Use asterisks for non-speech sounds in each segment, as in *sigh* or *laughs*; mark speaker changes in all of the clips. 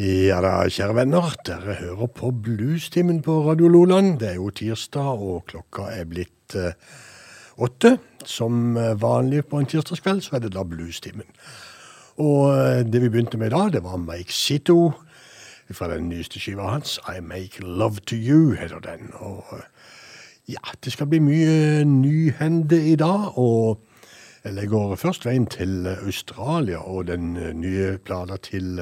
Speaker 1: Ja da, kjære venner. Dere hører på Bluestimen på Radio Loland. Det er jo tirsdag, og klokka er blitt eh, åtte. Som eh, vanlig på en tirsdagskveld, så er det da Bluestimen. Og eh, det vi begynte med da, det var Mike Sito fra den nyeste skiva hans. I Make Love To You heter den. Og eh, ja, det skal bli mye nyhende i dag. og jeg legger først veien til Australia og den nye plata til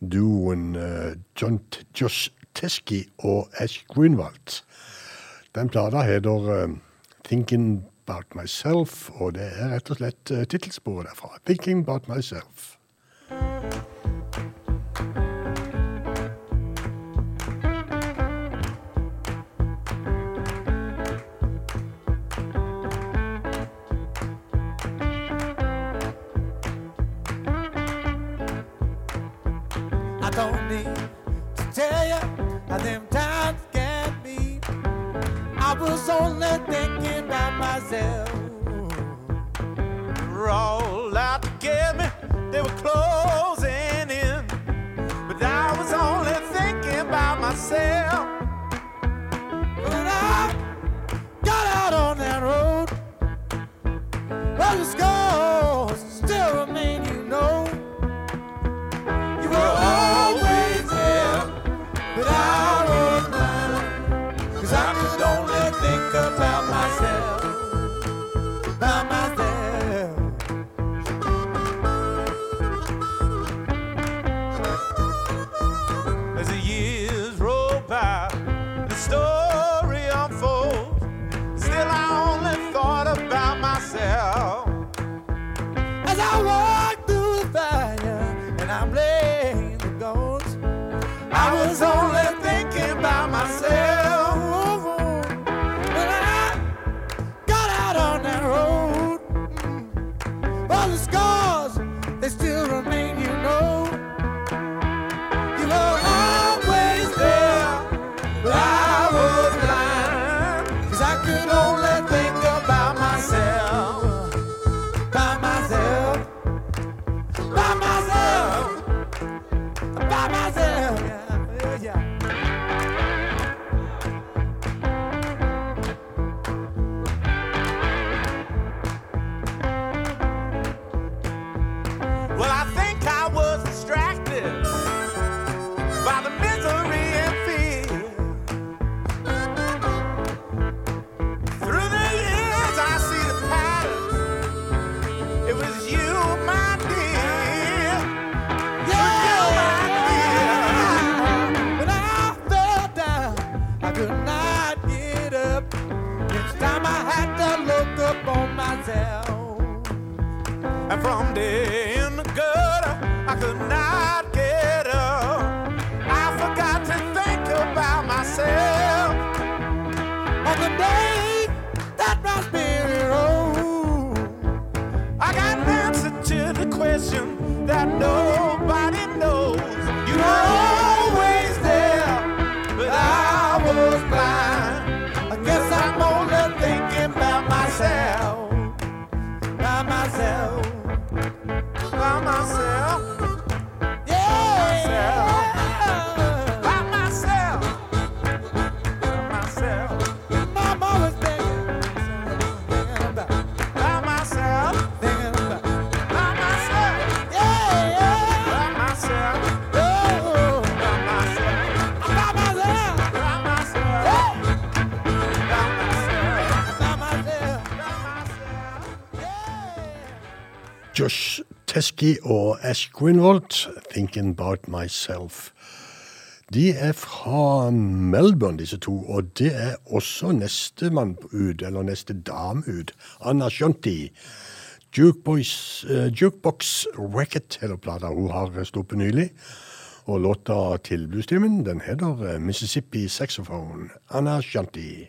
Speaker 1: duoen uh, John Josh Teski og Ash Greenwald. Den plata heter uh, 'Thinking About Myself', og det er rett og slett uh, tittelsporet derfra. 'Thinking About Myself'.
Speaker 2: Was only thinking about myself. All out to get me, they were closing in. But I was only thinking about myself. When I got out on that road, well, the scars
Speaker 1: Teski og Ash Greenwald, 'Thinking About Myself'. De er fra Melbourne, disse to, og det er også nestemann ut, eller neste dame ut, Anna Shanti. Jukebox, uh, Racket heter plata hun har sluppet nylig. Og låta til bluestimen, den heter eh, Mississippi Saxophone. Anna Shanti.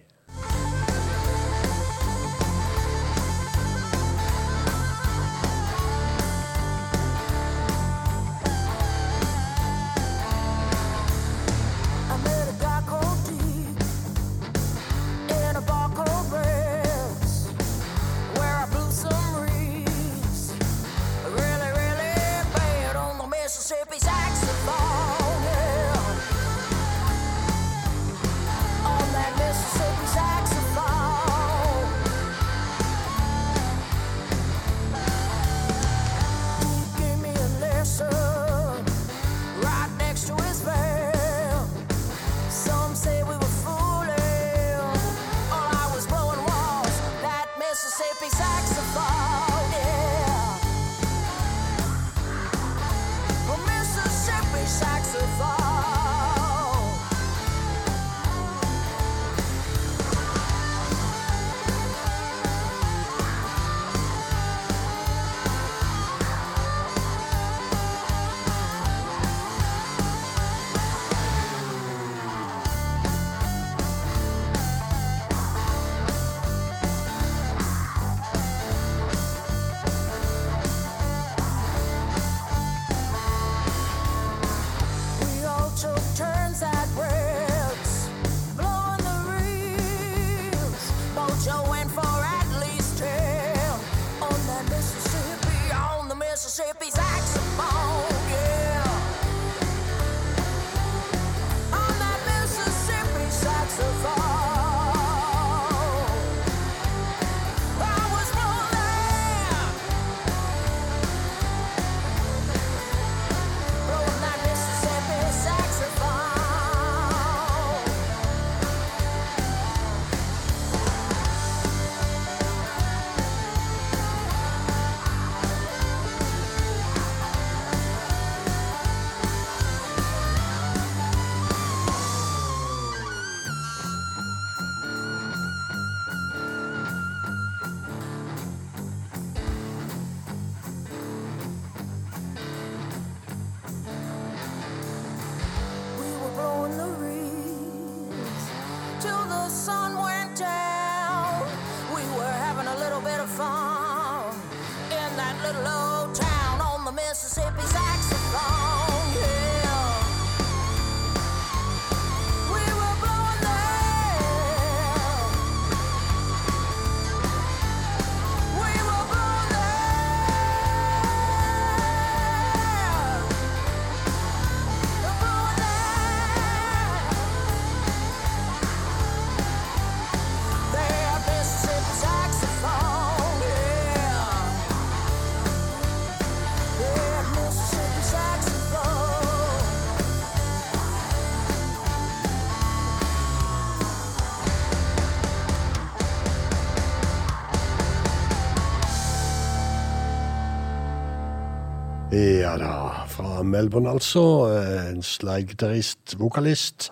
Speaker 1: Melbourne altså. eh, En slaggitarist, vokalist,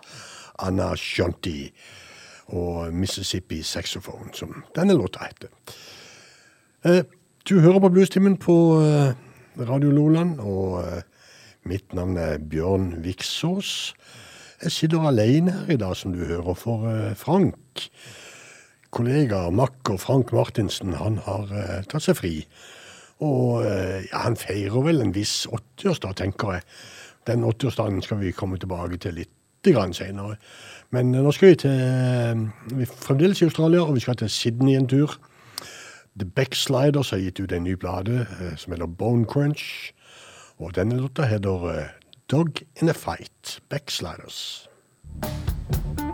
Speaker 1: Anna Shanti. Og Mississippi Saxophone, som denne låta heter. Eh, Du hører på Bluestimen på eh, Radio Loland, og mitt navn er Bjørn Viksås. Jeg sitter alene her i dag, som du hører, for Frank. Kollega, makker Frank Martinsen, han har tatt seg fri. Og eh, ja, han feirer vel en viss 80-årsdag, tenker jeg. Den 80-årsdagen skal vi komme tilbake til litt senere. Men eh, nå skal vi til eh, Vi er fremdeles i Australia, og vi skal til Sydney en tur. The Backsliders har gitt ut en ny eh, som heter Bone Crunch. Og denne låta heter Dog in a Fight. Backsliders.
Speaker 3: He's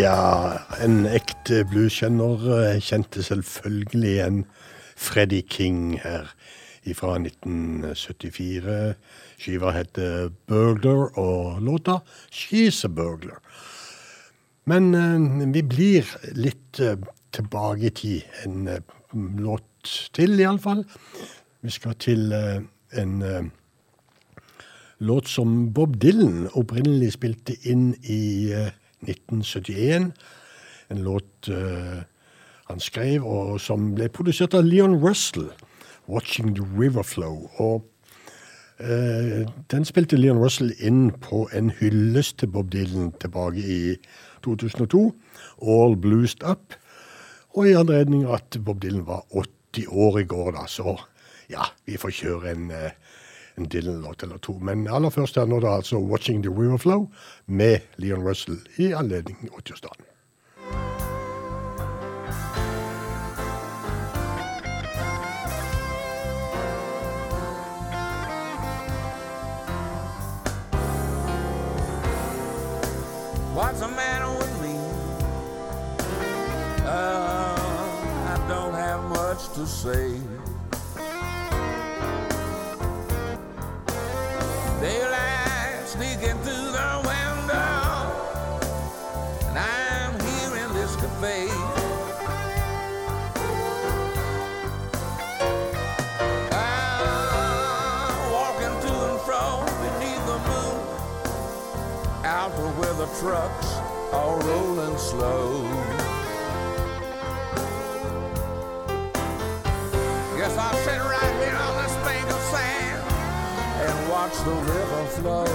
Speaker 1: Ja, en ekte blueskjenner eh, kjente selvfølgelig en Freddy King her fra 1974. Skiva heter 'Burglar', og låta 'She's a Burglar'. Men eh, vi blir litt eh, tilbake i tid. En eh, låt til, iallfall. Vi skal til eh, en eh, låt som Bob Dylan opprinnelig spilte inn i eh, 1971. En låt uh, han skrev, og som ble produsert av Leon Russell. 'Watching the River Flow'. Og uh, den spilte Leon Russell inn på en hyllest til Bob Dylan tilbake i 2002. 'All Bluesed Up'. Og i anledning at Bob Dylan var 80 år i går, da, så ja, vi får kjøre en uh, en Dylan-låt eller to. Men aller først er nå da altså 'Watching the River Flow' med Leon Russell i anledning 80-årsdagen.
Speaker 4: What's the matter with me? Uh, I don't have much to say. Daylight sneaking through the window, and I'm here in this cafe. I'm walking to and fro beneath the moon out where the trucks are rolling slow. Guess I'll sit right and watch the river flow.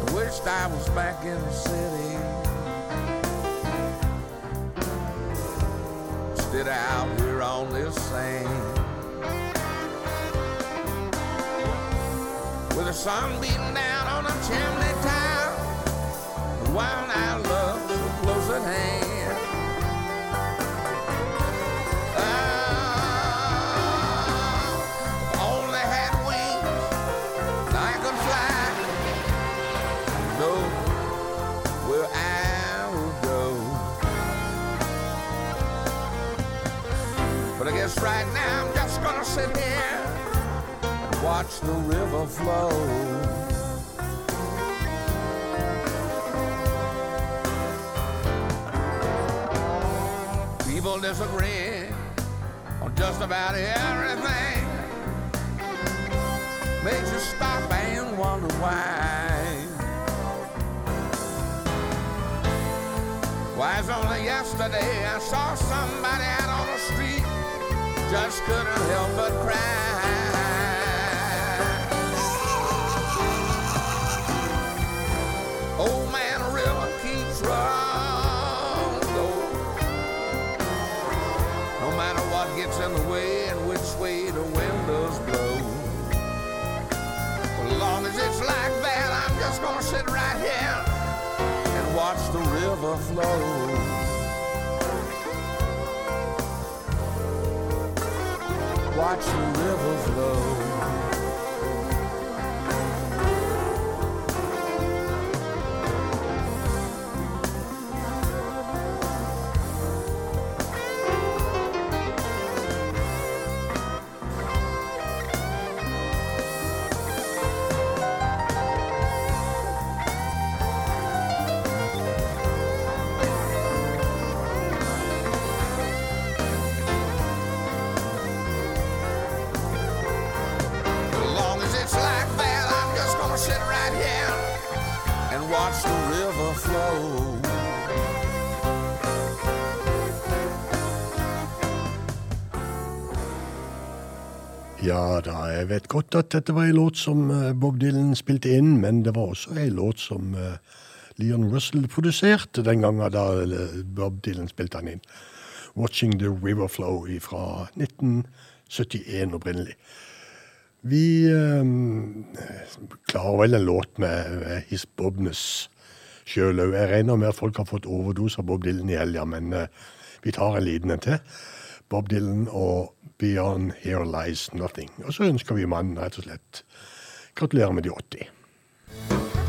Speaker 4: I wished I was back in the city. Instead out here on this sand. With the sun beating down on a chimney top. And while our love's so close at hand. The river flow. People disagree on just about everything. Makes you stop and wonder why. Why, it's only yesterday I saw somebody out on the street, just couldn't help but cry. The river flow. Watch the river flow.
Speaker 1: Jeg vet godt at dette var en låt som eh, Bob Dylan spilte inn, men det var også en låt som eh, Leon Russell produserte den gangen da Bob Dylan spilte den inn. 'Watching the River Flow' fra 1971 opprinnelig. Vi eh, klarer vel en låt med, His Bobness sjøl òg. Jeg regner med at folk har fått overdose av Bob Dylan i helga, men eh, vi tar en liten en til. Bob Dylan og 'Beyond Here Lies Nothing'. Og så ønsker vi mannen rett og slett gratulerer med de 80.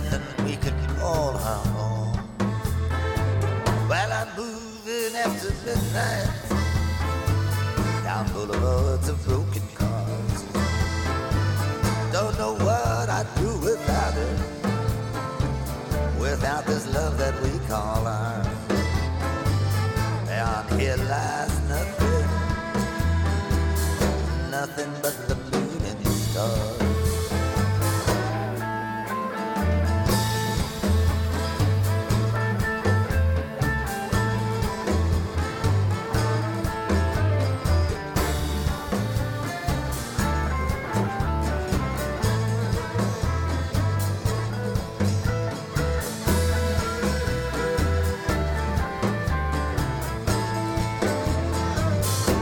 Speaker 5: Nothing, we could call our own. While I'm moving after midnight down boulevards of broken cars. Don't know what I'd do without her, without this love that we call ours. Down here lies nothing, nothing but the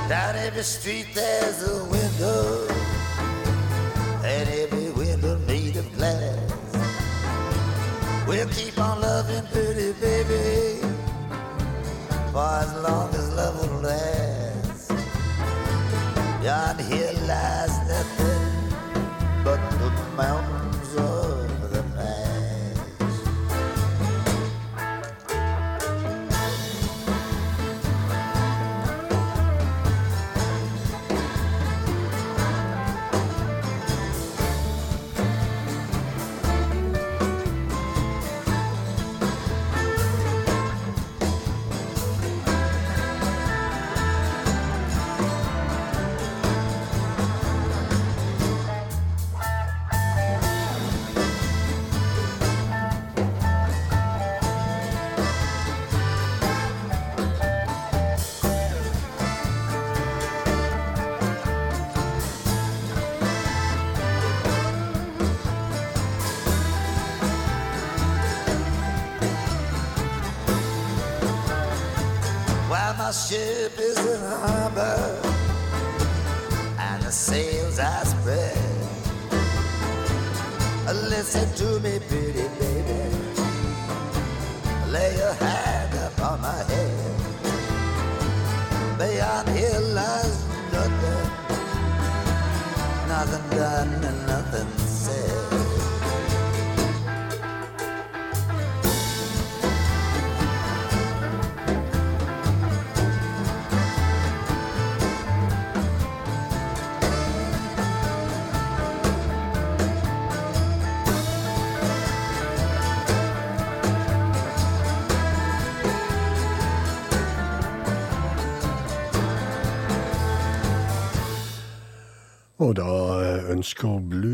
Speaker 5: Down every street there's a window, and every window made of glass. We'll keep on loving pretty baby for as long as love will last. Down here lies nothing but the mountains Listen to me,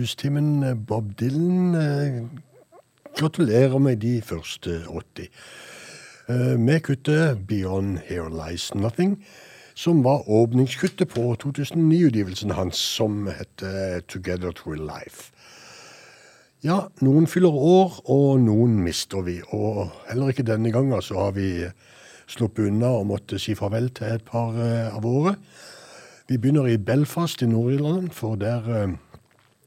Speaker 1: bluestimen eh, Bob Dylan eh, gratulerer med de første 80. Vi Med kuttet Beyond Here Lies Nothing, som var åpningskuttet på 2009-utgivelsen hans, som heter Together Through Life. Ja, noen fyller år, og noen mister vi. Og heller ikke denne gangen så har vi sluppet unna og måtte si farvel til et par eh, av våre. Vi begynner i Belfast i Nord-Irland, for der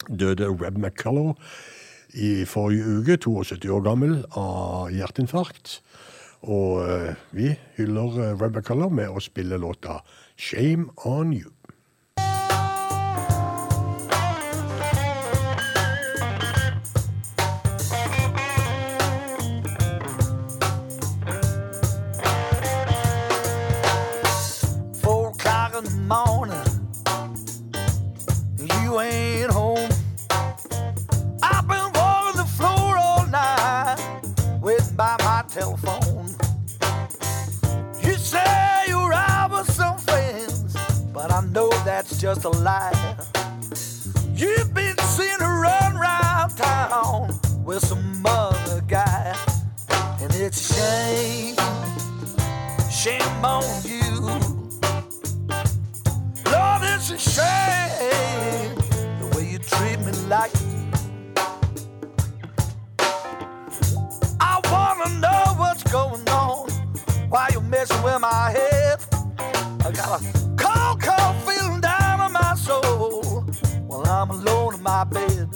Speaker 1: døde Reb McCullough i forrige uke, 72 år gammel, av hjerteinfarkt. Og eh, vi hyller eh, Reb McCullough med å spille låta 'Shame On You'.
Speaker 6: Morning, telephone. You say you're out with some friends, but I know that's just a lie. You've been seeing her run round town with some other guy, and it's a shame shame on you. Lord, it's a shame the way you treat me like going on. Why you messing with my head? I got a cold, cold feeling down in my soul while I'm alone in my bed.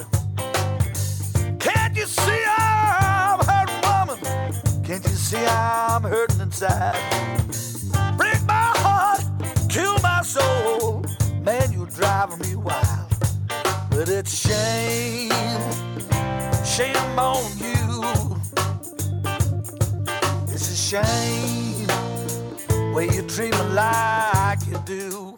Speaker 6: Can't you see I'm hurting, woman? Can't you see I'm hurting inside? Break my heart, kill my soul. Man, you're driving me wild. But it's shame, shame on you. Shame way you treat me like you do.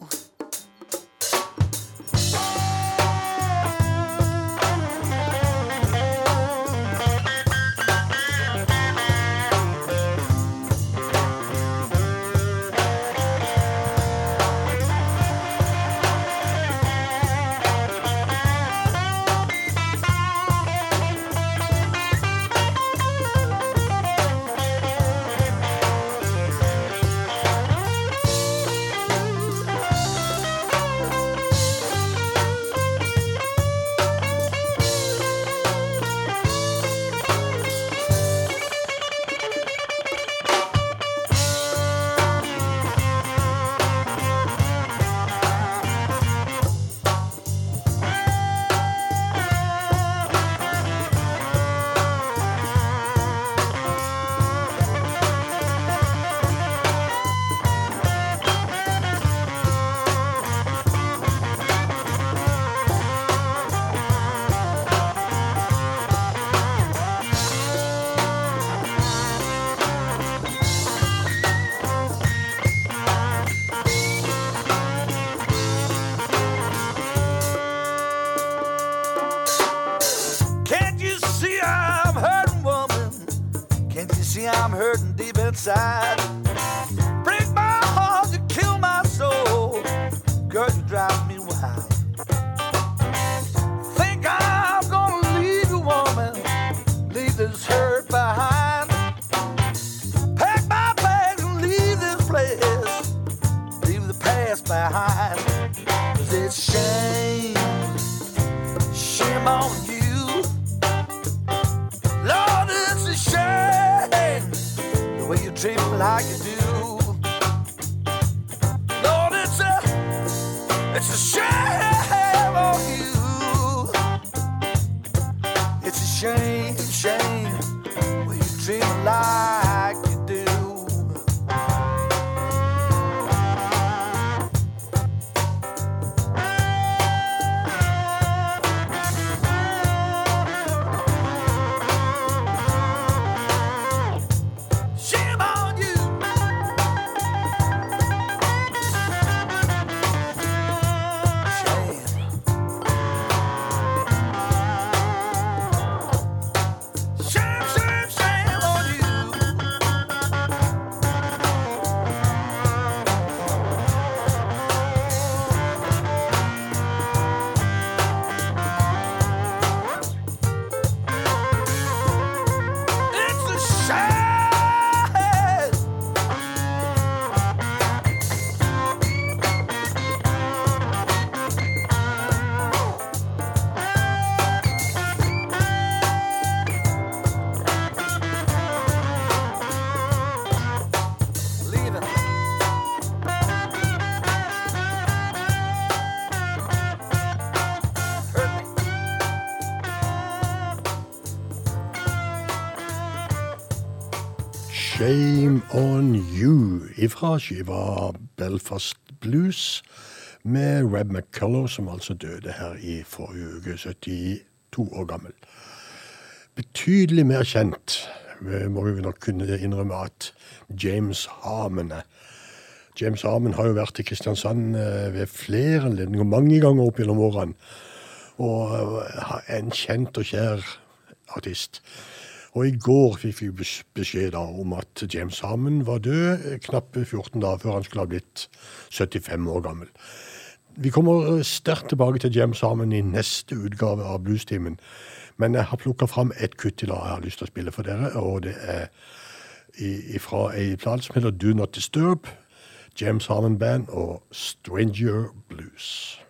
Speaker 6: Shame on you
Speaker 1: ifra skiva Belfast Blues med Reb McCullough, som altså døde her i forrige uke, 72 år gammel. Betydelig mer kjent, eh, må vi nok kunne innrømme, at James Harmon er. James Harmon har jo vært i Kristiansand eh, ved flere anledninger, mange ganger opp gjennom årene, og eh, er en kjent og kjær artist. Og i går fikk vi beskjed da om at James Harmon var død eh, knappe 14 dager før han skulle ha blitt 75 år gammel. Vi kommer eh, sterkt tilbake til James Harmon i neste utgave av Bluestimen. Men jeg har plukka fram et kutt dag jeg har lyst til å spille for dere, og det er fra ei plate som heter Do Not Disturb, James Harmon Band og Stranger Blues.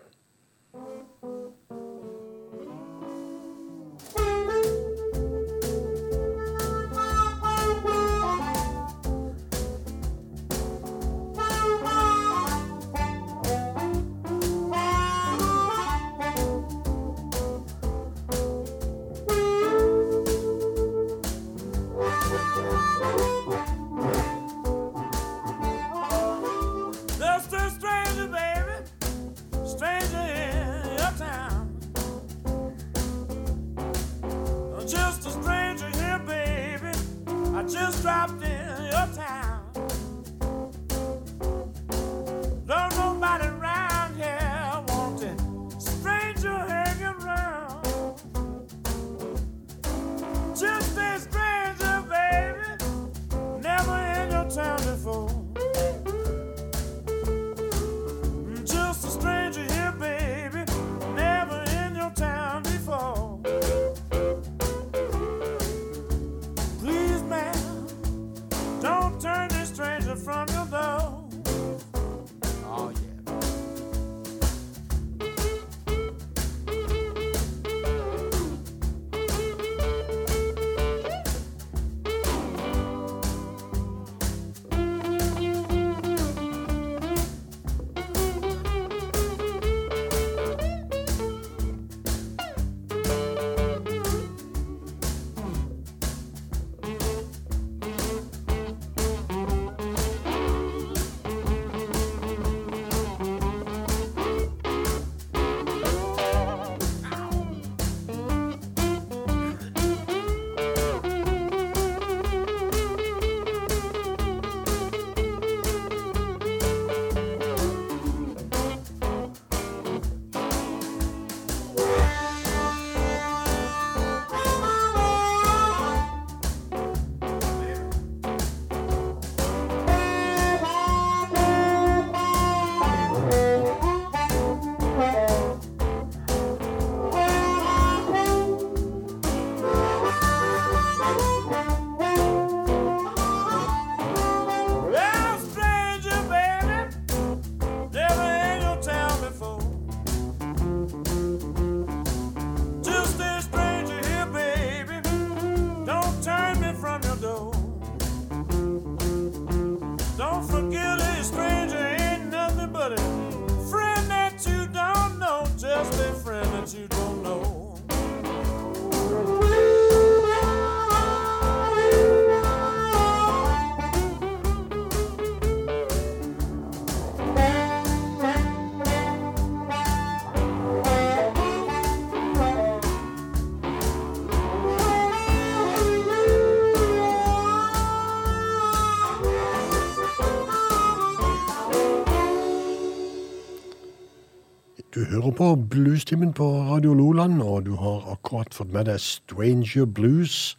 Speaker 1: På Bluestimen på Radio Loland, og du har akkurat fått med deg Stranger Blues.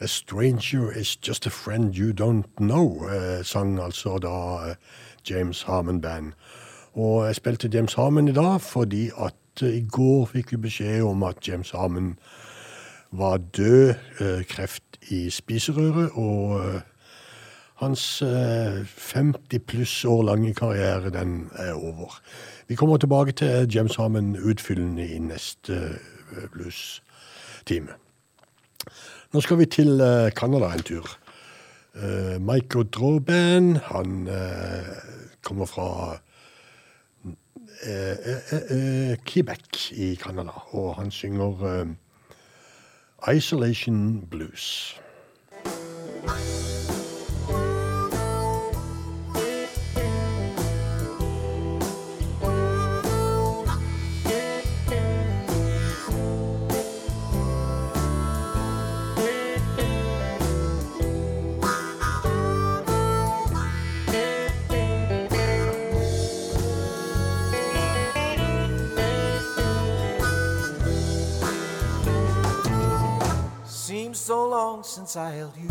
Speaker 1: A stranger is just a friend you don't know, eh, sang altså da eh, James Harmon Band. Og jeg spilte James Harmon i dag fordi at eh, i går fikk vi beskjed om at James Harmon var død, kreft i spiserøret, og hans eh, 50 pluss år lange karriere, den er over. Vi kommer tilbake til James Harmon utfyllende i neste eh, blues-time. Nå skal vi til eh, Canada en tur. Michael Mike han eh, kommer fra eh, eh, eh, Quebec i Canada, og han synger eh, Isolation Blues.
Speaker 6: So long since I held you.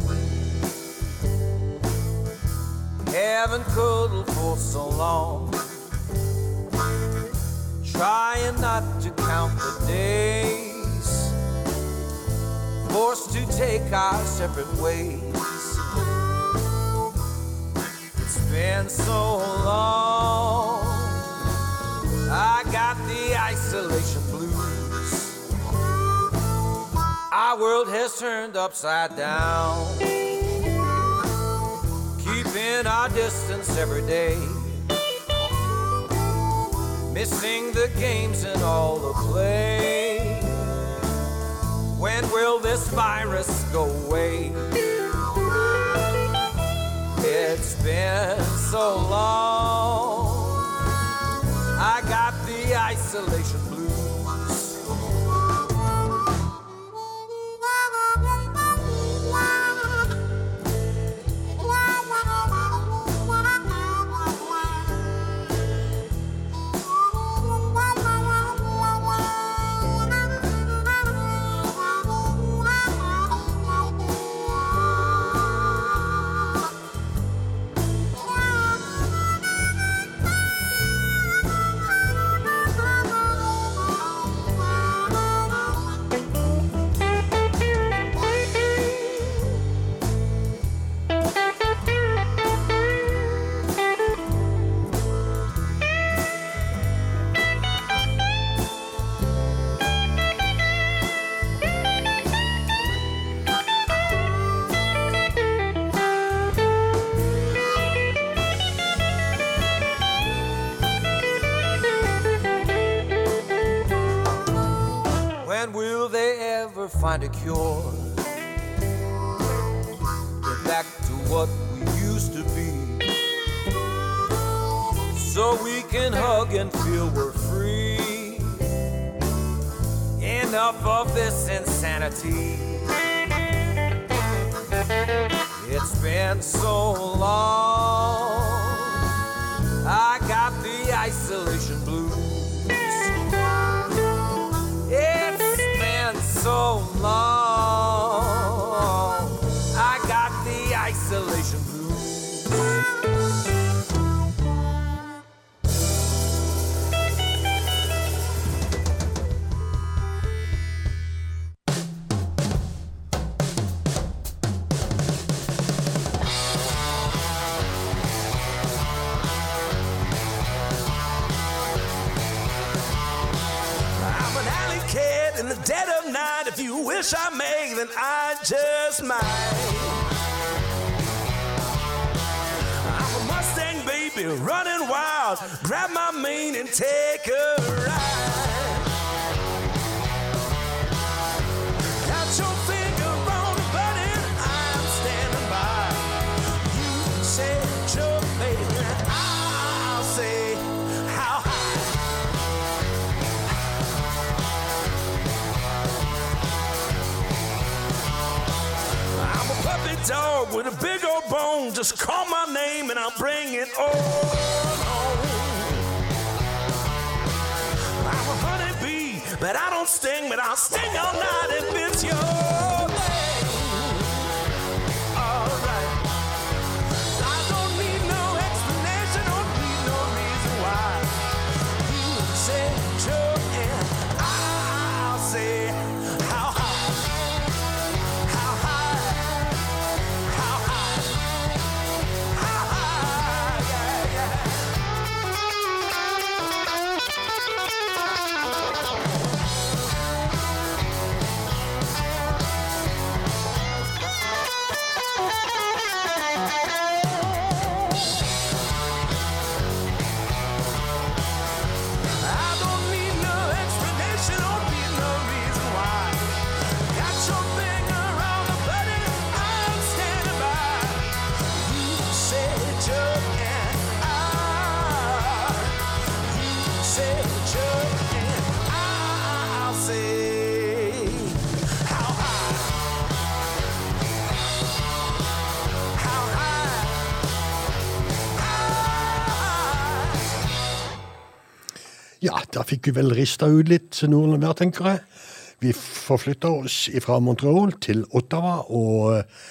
Speaker 6: Haven't cuddled for so long. Trying not to count the days. Forced to take our separate ways. It's been so long. I got the isolation Our world has turned upside down. Keeping our distance every day. Missing the games and all the play. When will this virus go away? It's been so long. I got the isolation find a cure? Get back to what we used to be. So we can hug and feel we're free. Enough of this insanity. It's been so long.
Speaker 7: Wish I may, then I just might. I'm a Mustang baby, running wild. Grab my mane and take a ride. With a big old bone. Just call my name and I'll bring it on home. I'm a honeybee, but I don't sting, but I'll sting all night if it's your
Speaker 1: da fikk vi vel rista ut litt Nordland hver, tenker jeg. Vi forflytta oss fra Montreal til Ottawa, og eh,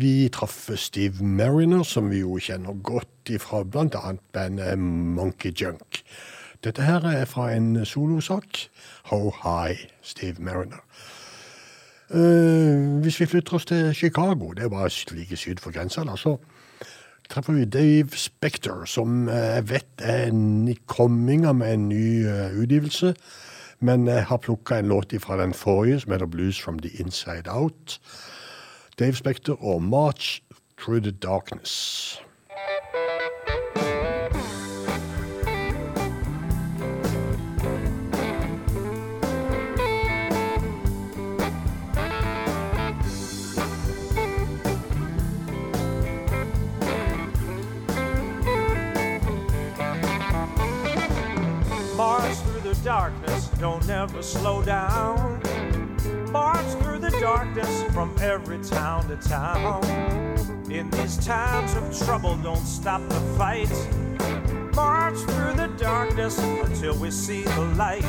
Speaker 1: vi traff Steve Mariner, som vi jo kjenner godt ifra bl.a. bandet Monkey Junk. Dette her er fra en solosak. How High, Steve Mariner. Uh, hvis vi flytter oss til Chicago, det er bare like syd for grensa, da, så treffer vi Dave Spector, som eh, jeg vet er en med en ny eh, utgivelse. Men jeg har plukka en låt fra den forrige, som heter Blues from the Inside Out. Dave Spector og March Through the Darkness.
Speaker 8: Darkness, slow down. March through the darkness from every town to town. In these times of trouble, don't stop the fight. March through the darkness until we see the light.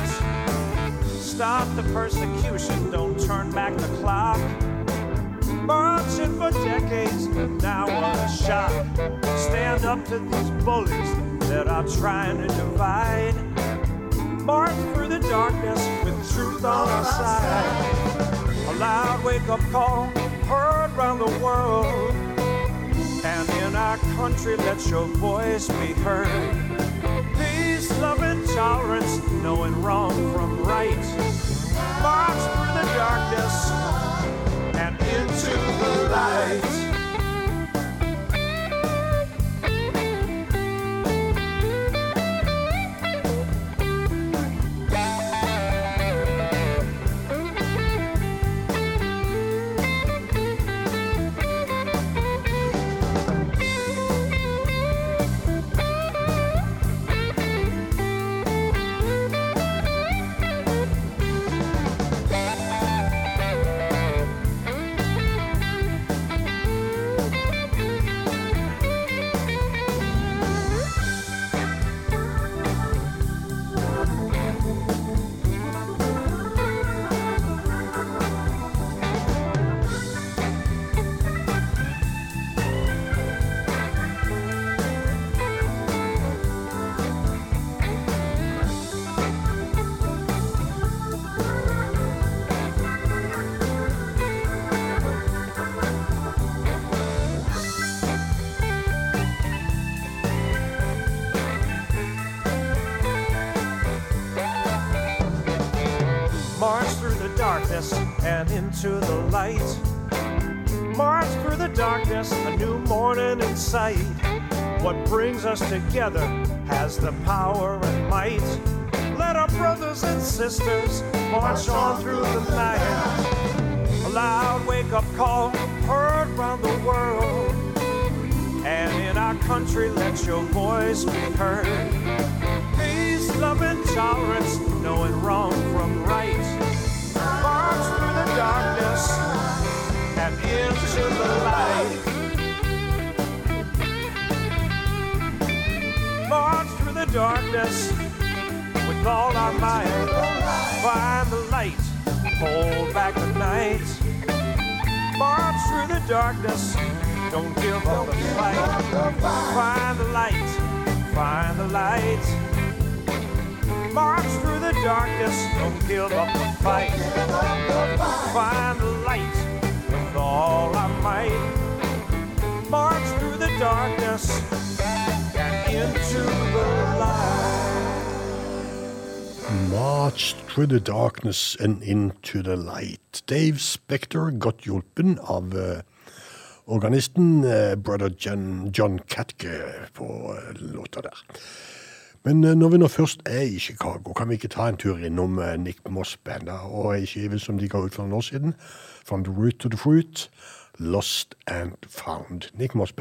Speaker 8: Stop the persecution, don't turn back the clock. Marching for decades, now what a shock. Stand up to these bullies that are trying to divide. March darkness with truth on our side. A loud wake up call heard round the world. And in our country, let your voice be heard. Peace, love, and tolerance, knowing wrong from right. March through the darkness and into the light. Into the light. March through the darkness, a new morning in sight. What brings us together has the power and might. Let our brothers and sisters march on through the night. A loud wake up call heard round the world. And in our country, let your voice be heard. Peace, love, and tolerance, knowing wrong from right. Darkness and into the light. March through the darkness with all our might. Find the light, hold back the night. March through the darkness, don't give up the fight. Find the light, find the light. March through the darkness, don't give up the fight. Find the light with all our might. March through the darkness and into the light.
Speaker 9: March through the darkness and into the light. Dave Spector, got hjulpen av eh, organisten eh, brother John, John Katke på eh, låta der. Men eh, når vi nå først er i Chicago, kan vi ikke ta en tur innom eh, Nick Moss-bandet og ei skive som de ga ut for noen år siden, From the Root to the Fruit, Lost and Found. Nick Moss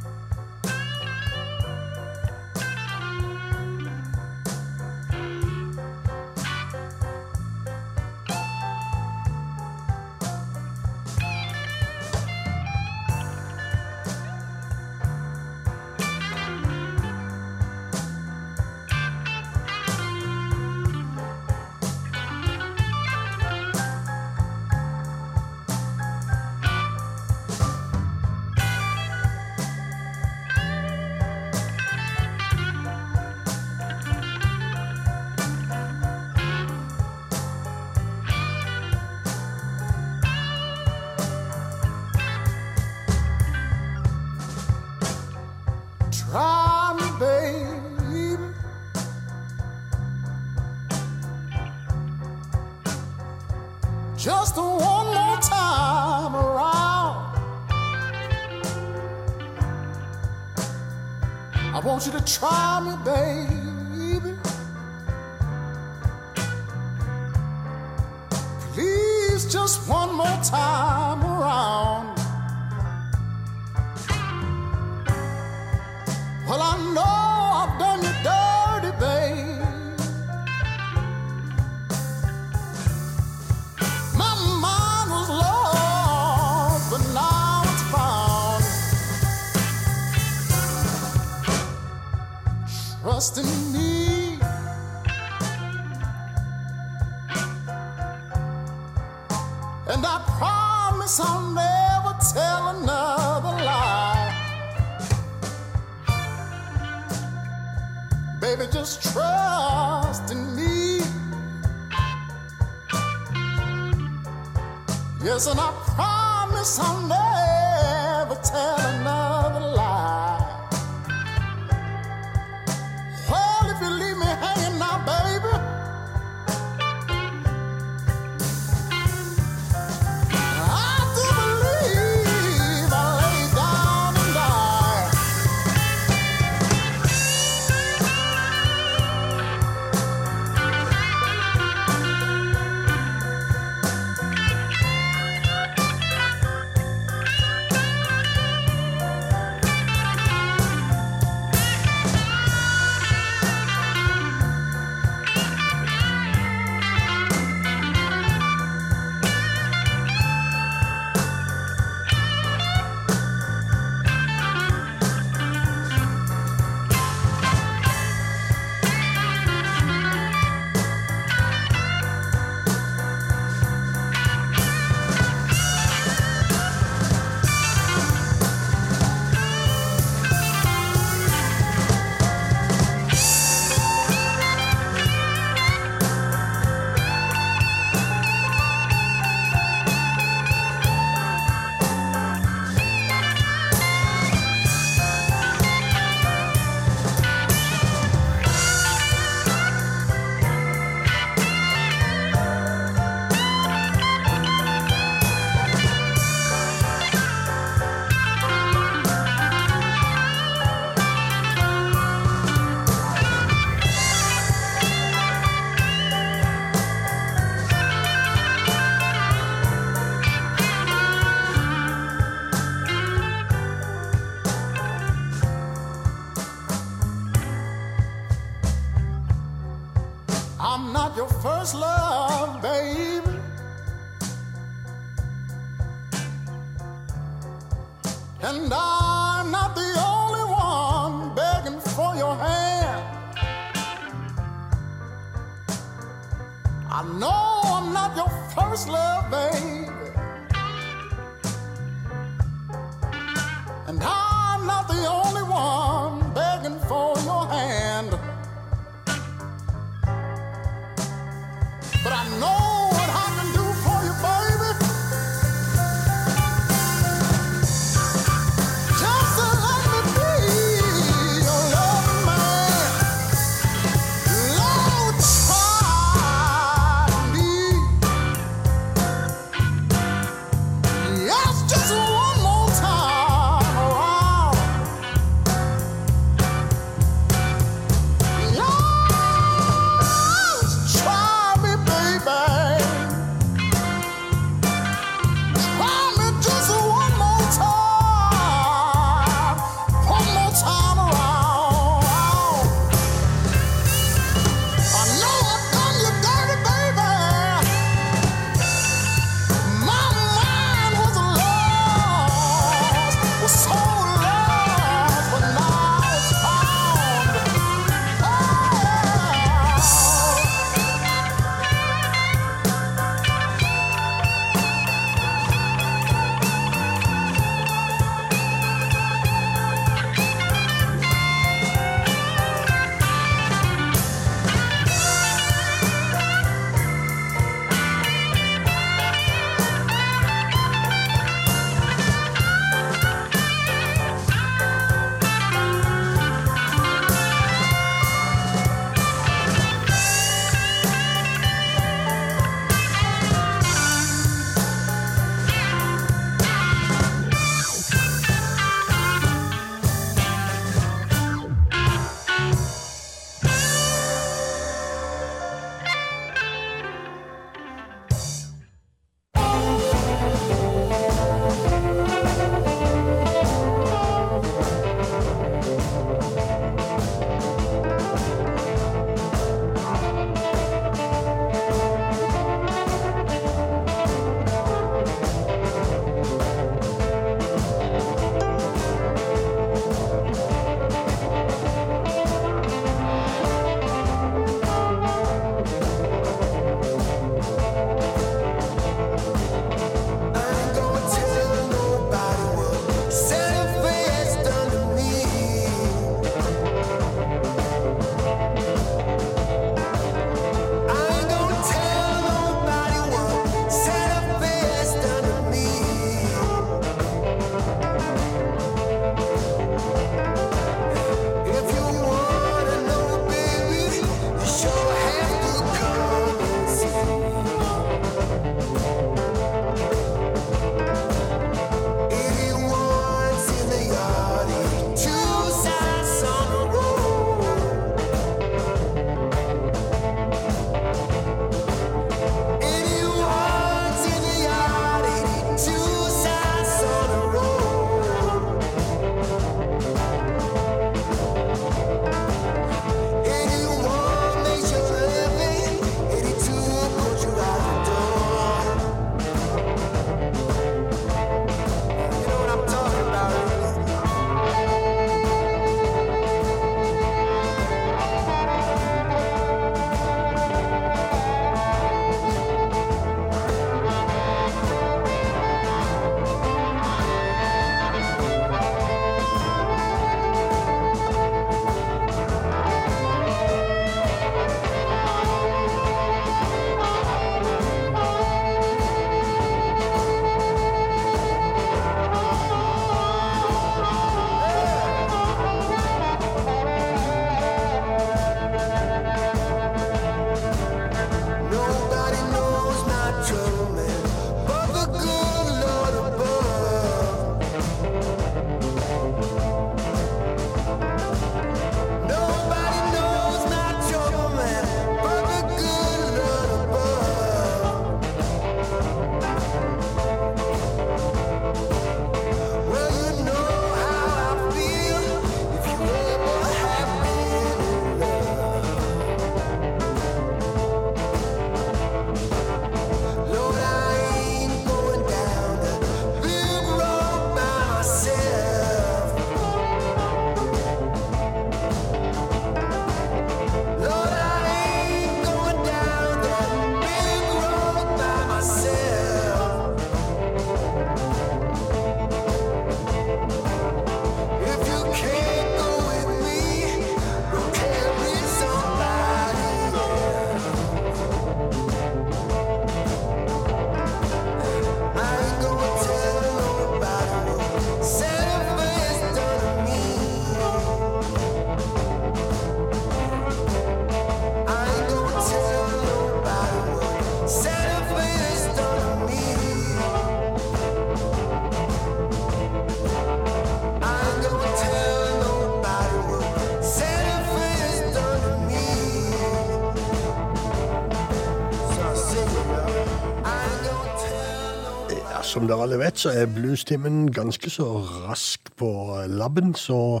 Speaker 10: dere alle vet, så er bluestimen ganske så rask på labben, så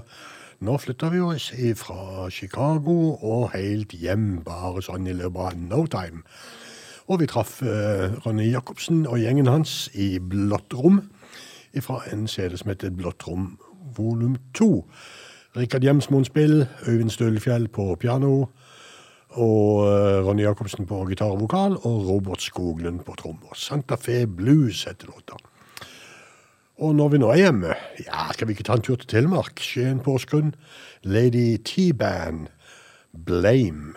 Speaker 10: nå flytter vi oss fra Chicago og helt hjem, bare sånn i løpet av no time. Og vi traff eh, Ronny Jacobsen og gjengen hans i Blått rom, fra en CD som heter Blått rom volum 2 Rikard Hjemsmoen spill, Øyvind Stølfjell på piano, og eh, Ronny Jacobsen på gitar og vokal, og Robert Skoglund på trommer. Santa Fe Blues heter det. Og når vi nå er hjemme, ja, skal vi ikke ta en tur til Telemark? Skien, Porsgrunn. Lady T-Band, Blame.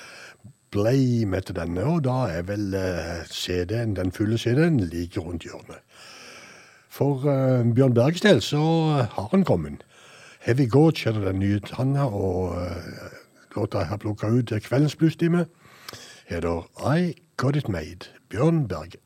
Speaker 11: Blame
Speaker 1: til denne, og da er vel eh, CD-en, den fulle CD-en like rundt hjørnet. For uh, Bjørn Bergs del så har han kommet. Heavy Gorge det den nye Tanna, og uh, låta jeg har plukka ut til kveldens bluestime, heter I Got It Made. Bjørn Berge.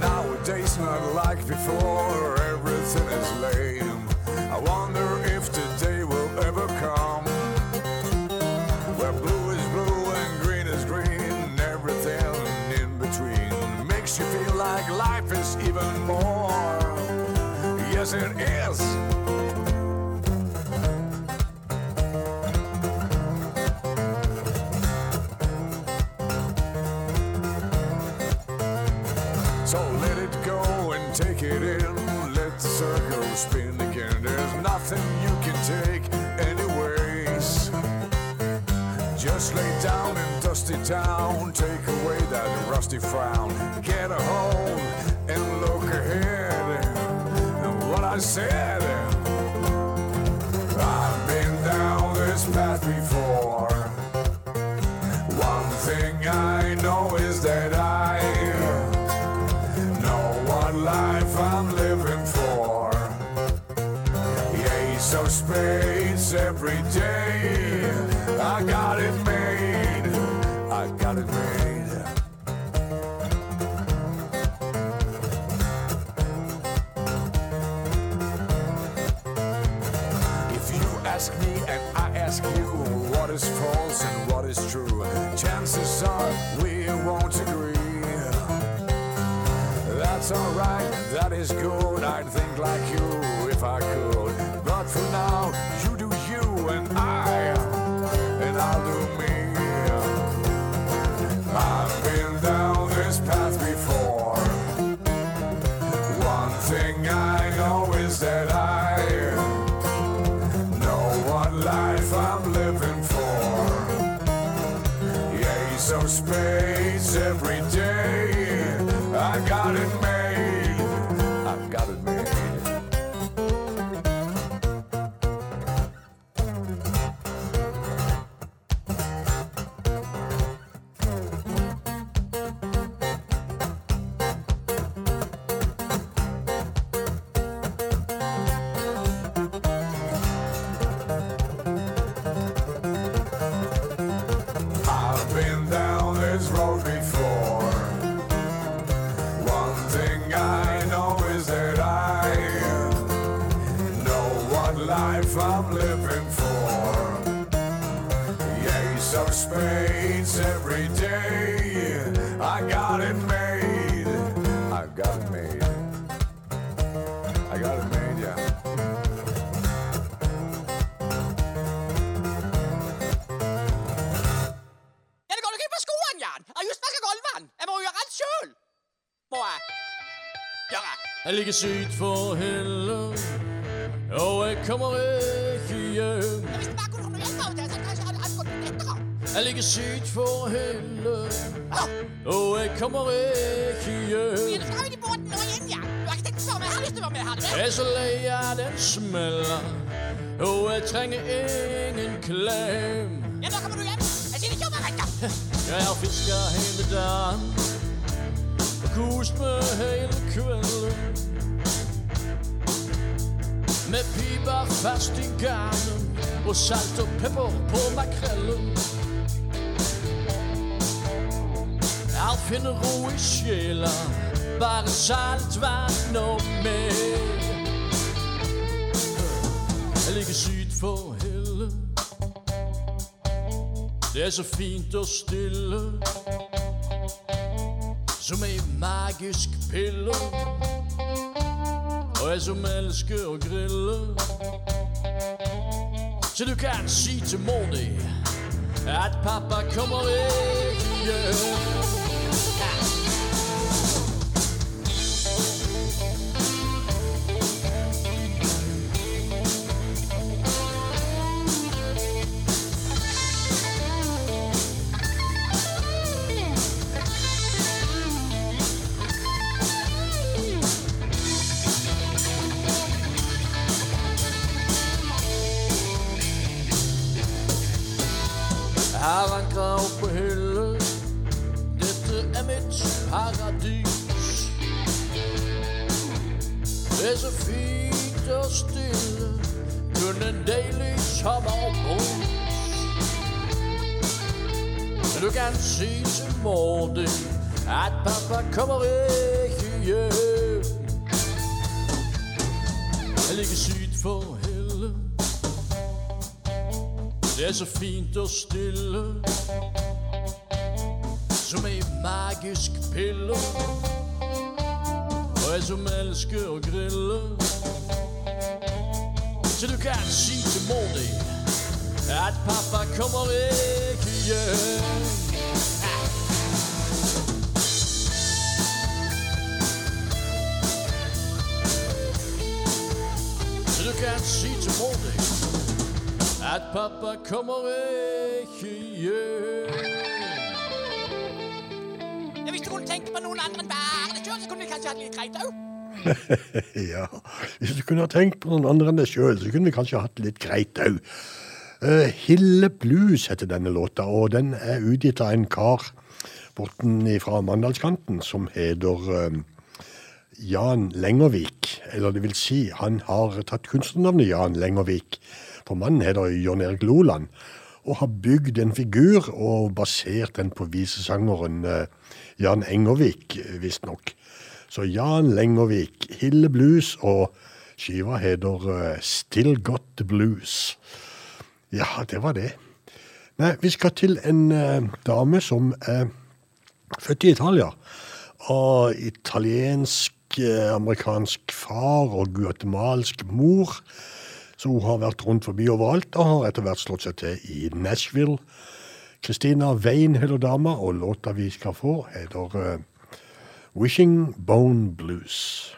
Speaker 12: Nowadays, not like before, town. Take away that rusty frown. Get a hold and look ahead. And what I said. I've been down this path before. One thing I know is that I know what life I'm living for. Ace of spades every day. Ask you what is false and what is true, chances are we won't agree. That's alright, that is good. I'd think like you if I could. It made.
Speaker 13: Ja, det går ikke på skoen, Jan! Jeg har just vasket gulvene! Jeg må gjøre alt sjøl! Må jeg? Gjør jeg?
Speaker 14: Ligger syk for helle, og jeg kommer ikke hjem.
Speaker 13: Hvis det bare kunne komme hjelp av og til, så kanskje jeg hadde alt gått lettere.
Speaker 14: Jeg ligger syk for helle,
Speaker 13: Ja,
Speaker 14: og jeg kommer ikke hjem.
Speaker 13: Jeg
Speaker 14: er så lei av den smella, og jeg trenger ingen klem.
Speaker 13: Ja, da kommer du hjem. Jeg sier ikke om jeg rekker. *laughs*
Speaker 14: Jeg har fiska hele dagen og kost meg hele kvelden. Med piper fast i garnen og salt og pepper på makrellen. Jeg finner ro i sjela, bare saltvann og mer. Jeg ligger syd for helle. Det er så fint og stille Som ei magisk pille Og jeg som elsker å grille Så du kan si til mor At pappa kommer ikke hjem jeg som elsker å grille. Så du kan si til mor di at pappa kommer ikke hjem. Du kan si til mor di at pappa kommer ikke hjem.
Speaker 13: Ja, hvis du kunne på noen andre enn bare deg sjøl, så kunne vi. *laughs*
Speaker 10: Ja, hvis du kunne ha tenkt på noen andre enn deg sjøl, så kunne vi kanskje hatt det litt greit òg. Hille Blues heter denne låta, og den er utgitt av en kar borten fra Mandalskanten som heter uh, Jan Lengervik. Eller det vil si, han har tatt kunstnernavnet Jan Lengervik, for mannen heter Jon Erik Loland, og har bygd en figur og basert den på visesangeren eh, Jan Engervik, visstnok. Så Jan Lengervik, Hille Blues, og skiva heter eh, Still Got Blues. Ja, det var det. Nei, vi skal til en eh, dame som er født i Italia. Av italiensk, eh, far og guatemalsk mor. Så hun har vært rundt forbi overalt, og har etter hvert slått seg til i Nashville. Christina Wayne heter dama, og låta vi skal få, heter eh, Wishing Bone Blues.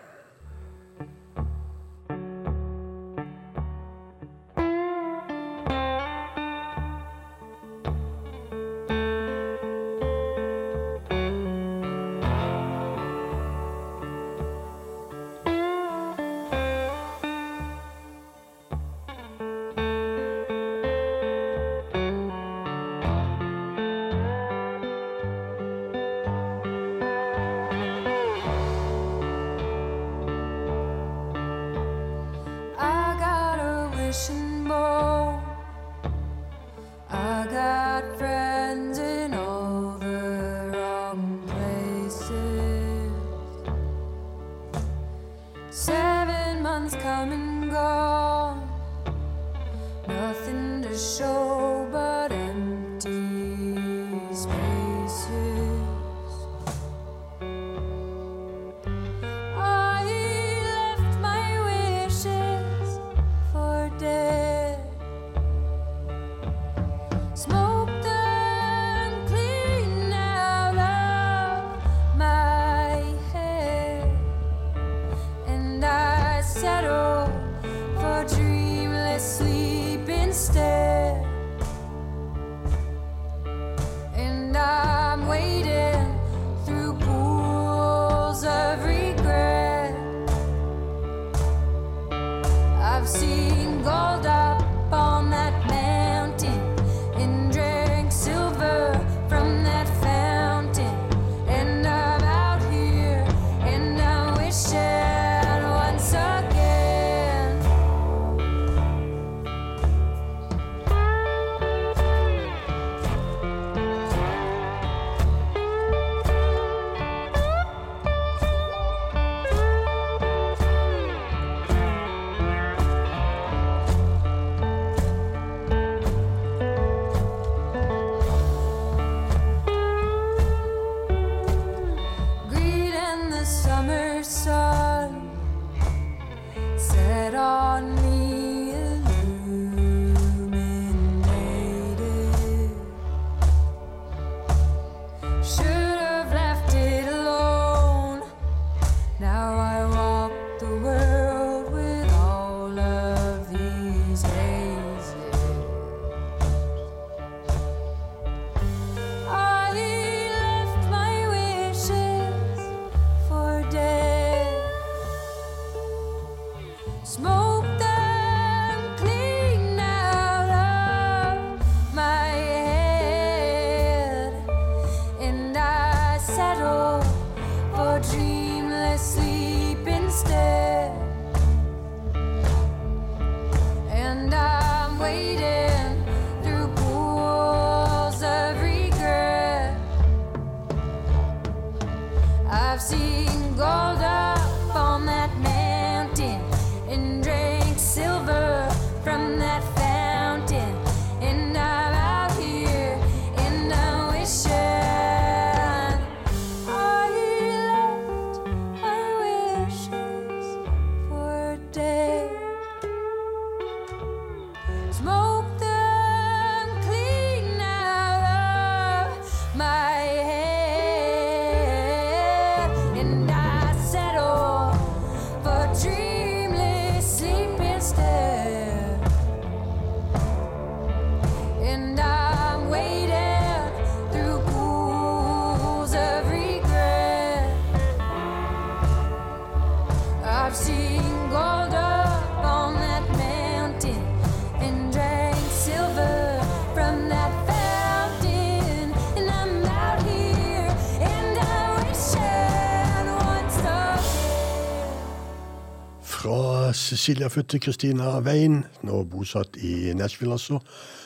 Speaker 1: Sicilia-fødte Christina Wein, nå bosatt i Nashville, altså.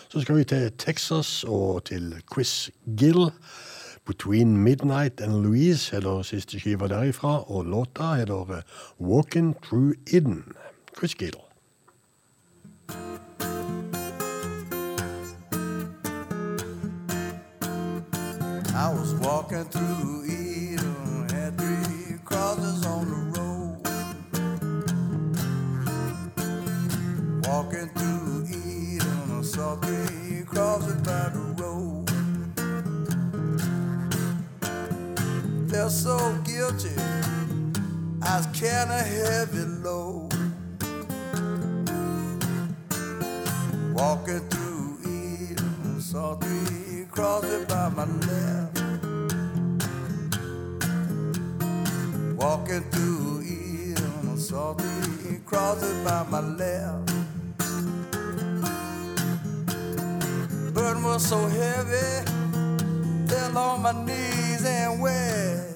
Speaker 1: Så skal vi til Texas og til Chris Gill. 'Between Midnight and Louise' heter siste skiva derifra, og låta heter eh, 'Walking Through Eden'. Chris Gill.
Speaker 6: I was walking through Saw three crossing by the road. Felt so guilty, I was a heavy load. Walking through Eden, saw three crossing by my left. Walking through Eden, saw three crossing by my left. burden was so heavy, fell on my knees and wept.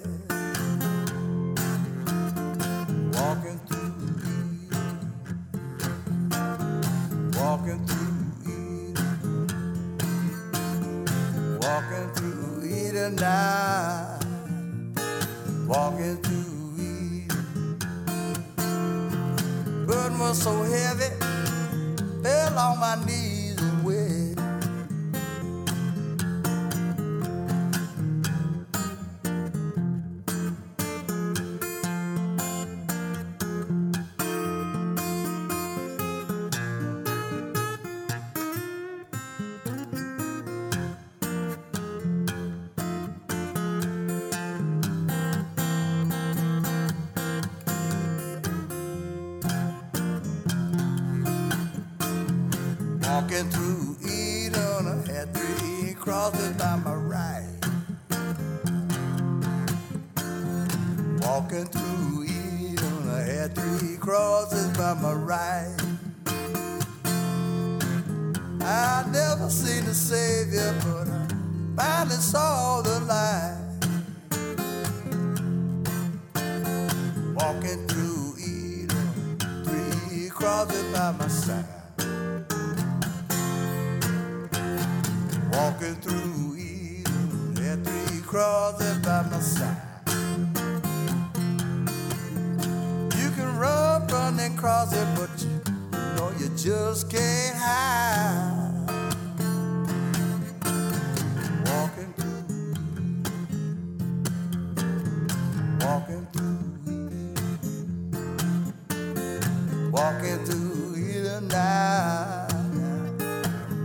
Speaker 6: walking through the night,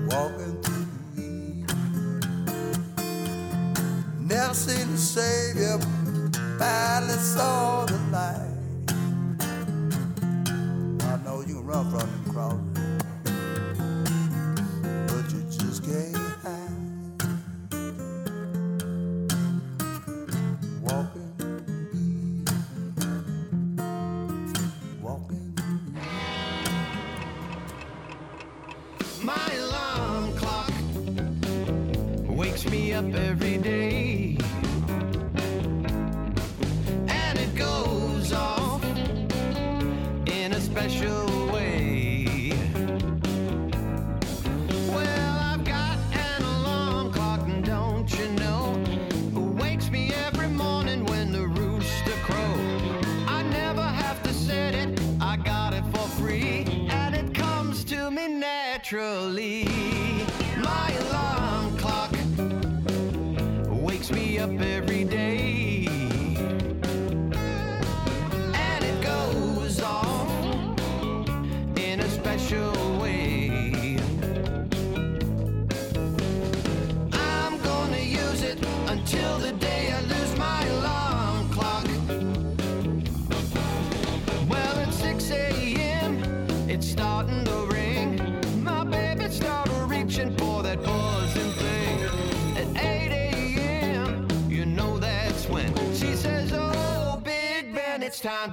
Speaker 6: walking through the Never seen
Speaker 3: a Savior. By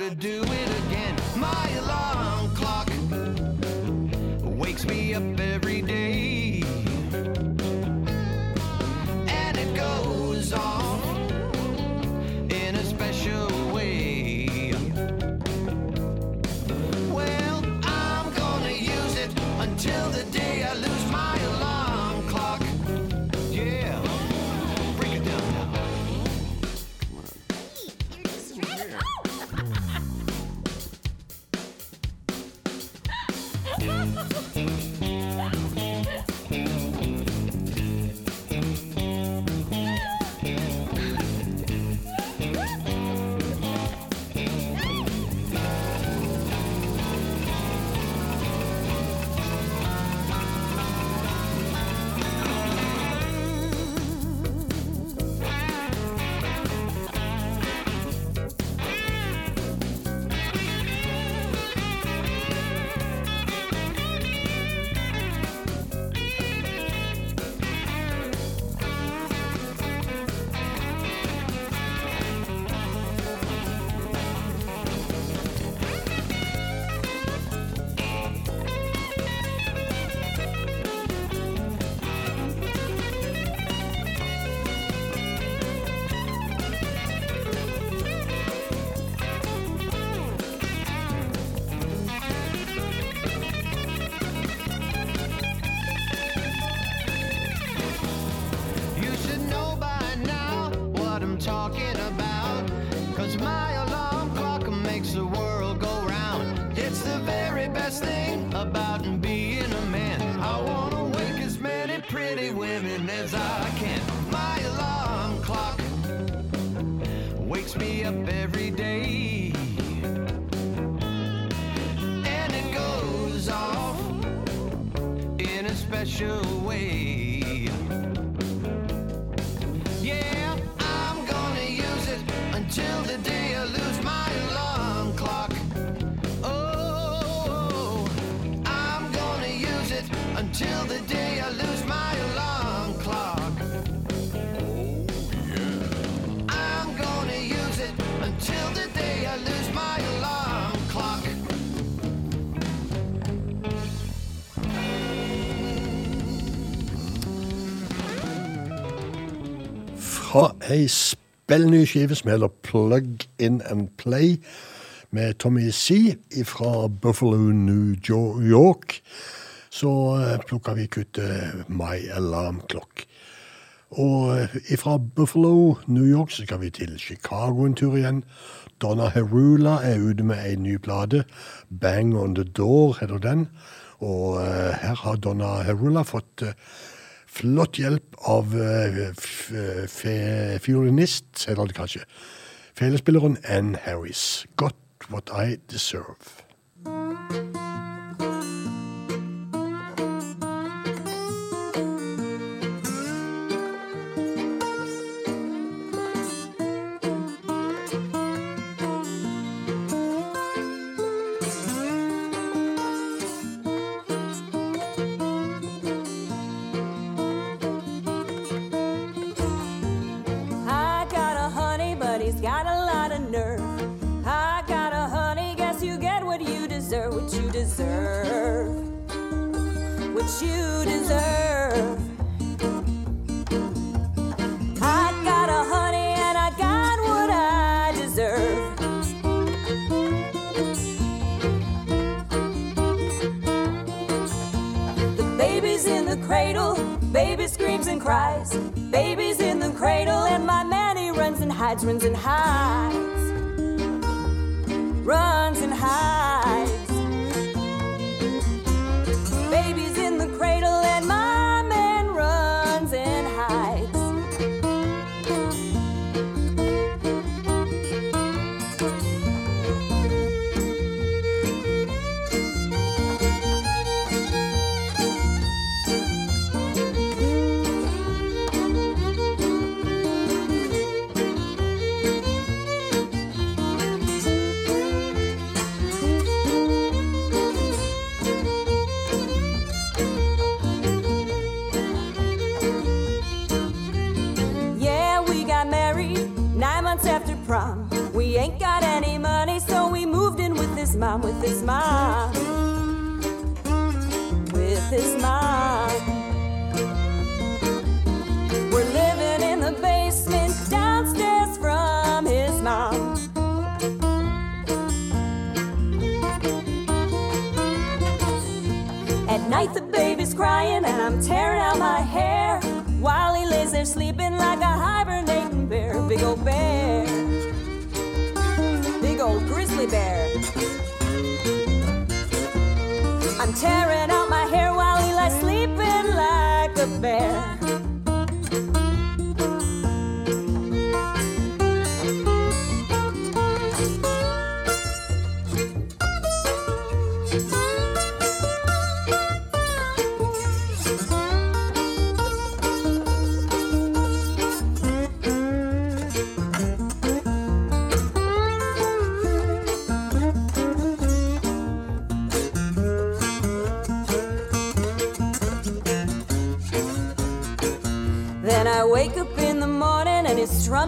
Speaker 3: to do. special way.
Speaker 1: Ei spellny skive som heter Plug In and Play, med Tommy C fra Buffalo, New York. Så eh, plukka vi kuttet eh, My Alarm Clock. Og eh, ifra Buffalo, New York, så skal vi til Chicago en tur igjen. Donna Herula er ute med ei ny plate. 'Bang on the Door' heter den. Og her har Donna Herula fått Flott hjelp av eh, eh, fiolinist, senere kanskje, felespilleren Ann Harris. Got What I Deserve.
Speaker 10: judgments and hides.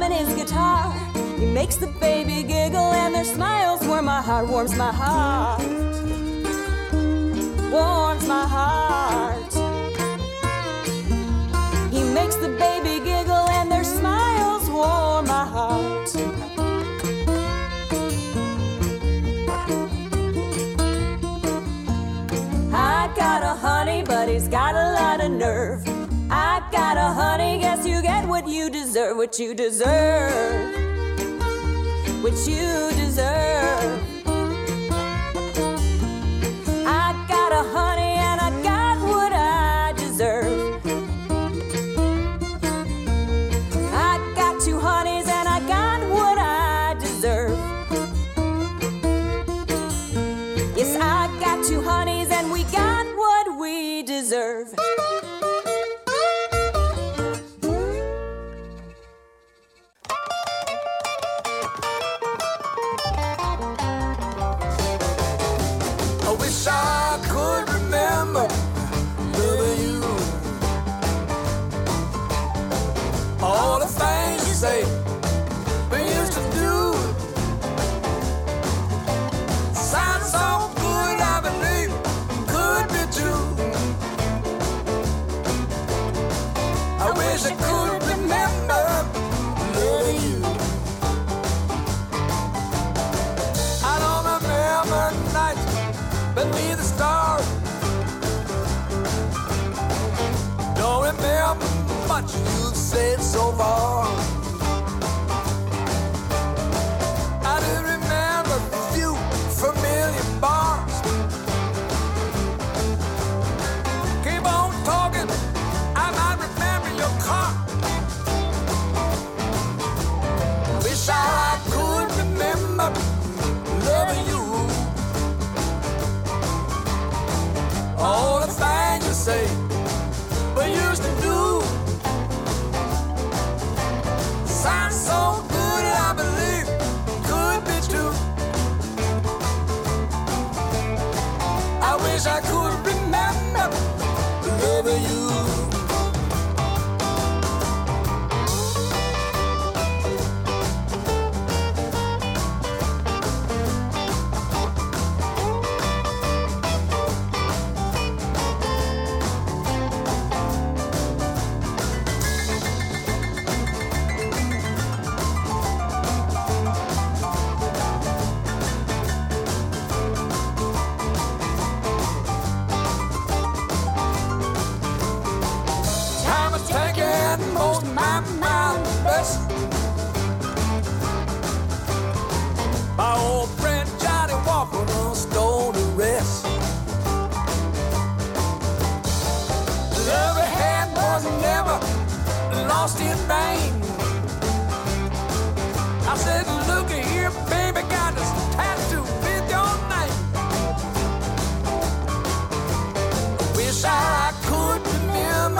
Speaker 10: strumming his guitar. He makes the baby giggle, and their smiles warm my heart, warms my heart. what you deserve, what you deserve.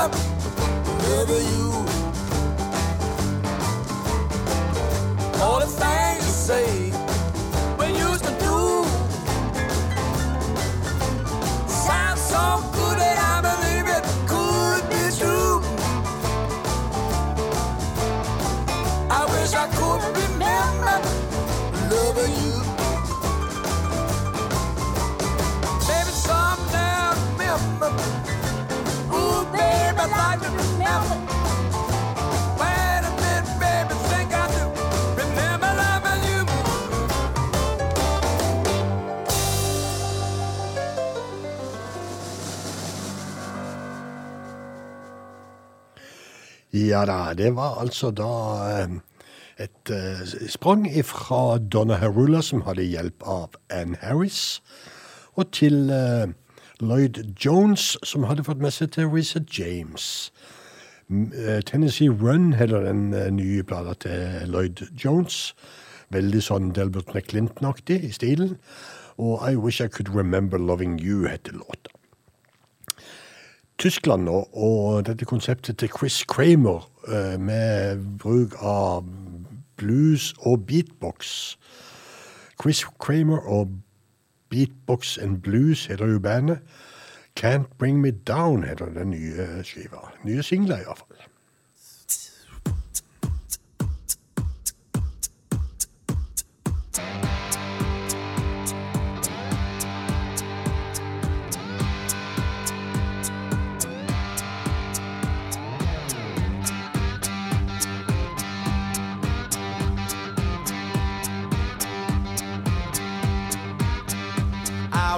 Speaker 14: up wherever you. All
Speaker 1: Ja da, det var altså da ehm, et eh, sprang fra Donna Herula, som hadde hjelp av Ann Harris, og til eh, Lloyd Jones, som hadde fått med seg Teresa James. Eh, Tennessee Run heter den nye plata til Lloyd Jones. Veldig sånn Delbert McClinton-aktig i stilen. Og I Wish I Could Remember Loving You heter låta. Tyskland nå, og dette konseptet til Chris Kramer eh, med bruk av blues og beatbox. Chris Kramer og Beatbox and Blues heter jo bandet. Can't Bring Me Down heter den nye skiva. Nye singler, iallfall.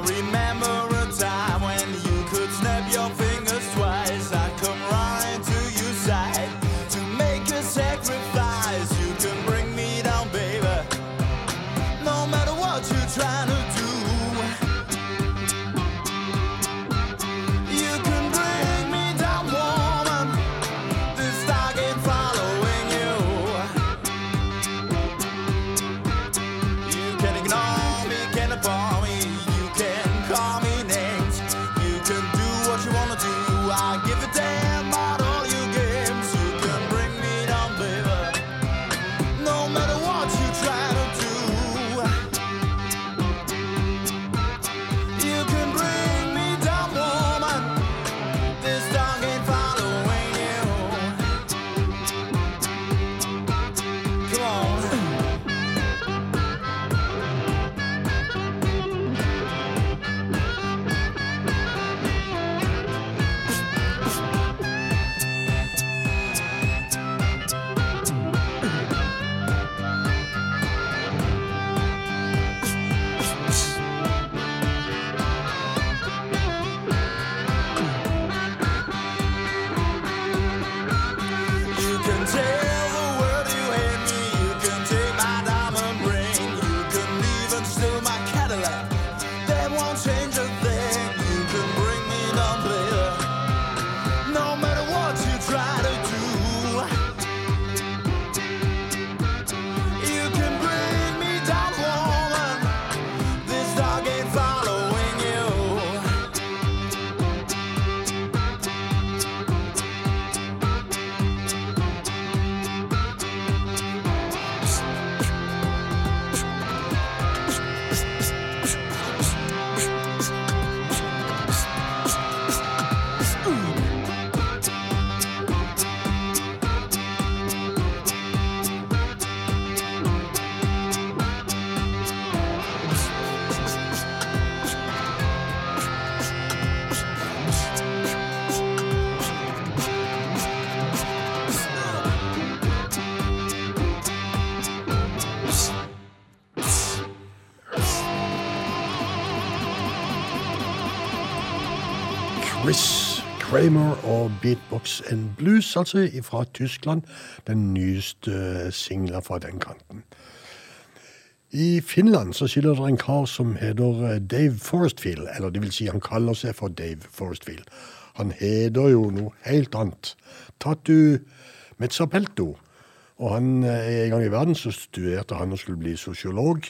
Speaker 15: Remember
Speaker 1: Kramer og Beatbox and Blues, altså fra Tyskland. Den nyeste singla fra den kanten. I Finland så skiller det en kar som heter eh, Dave Forestfield. Eller det vil si, han kaller seg for Dave Forestfield. Han heter jo noe helt annet. Tatu Mezzapelto. Og han eh, en gang i verden så studerte han og skulle bli sosiolog.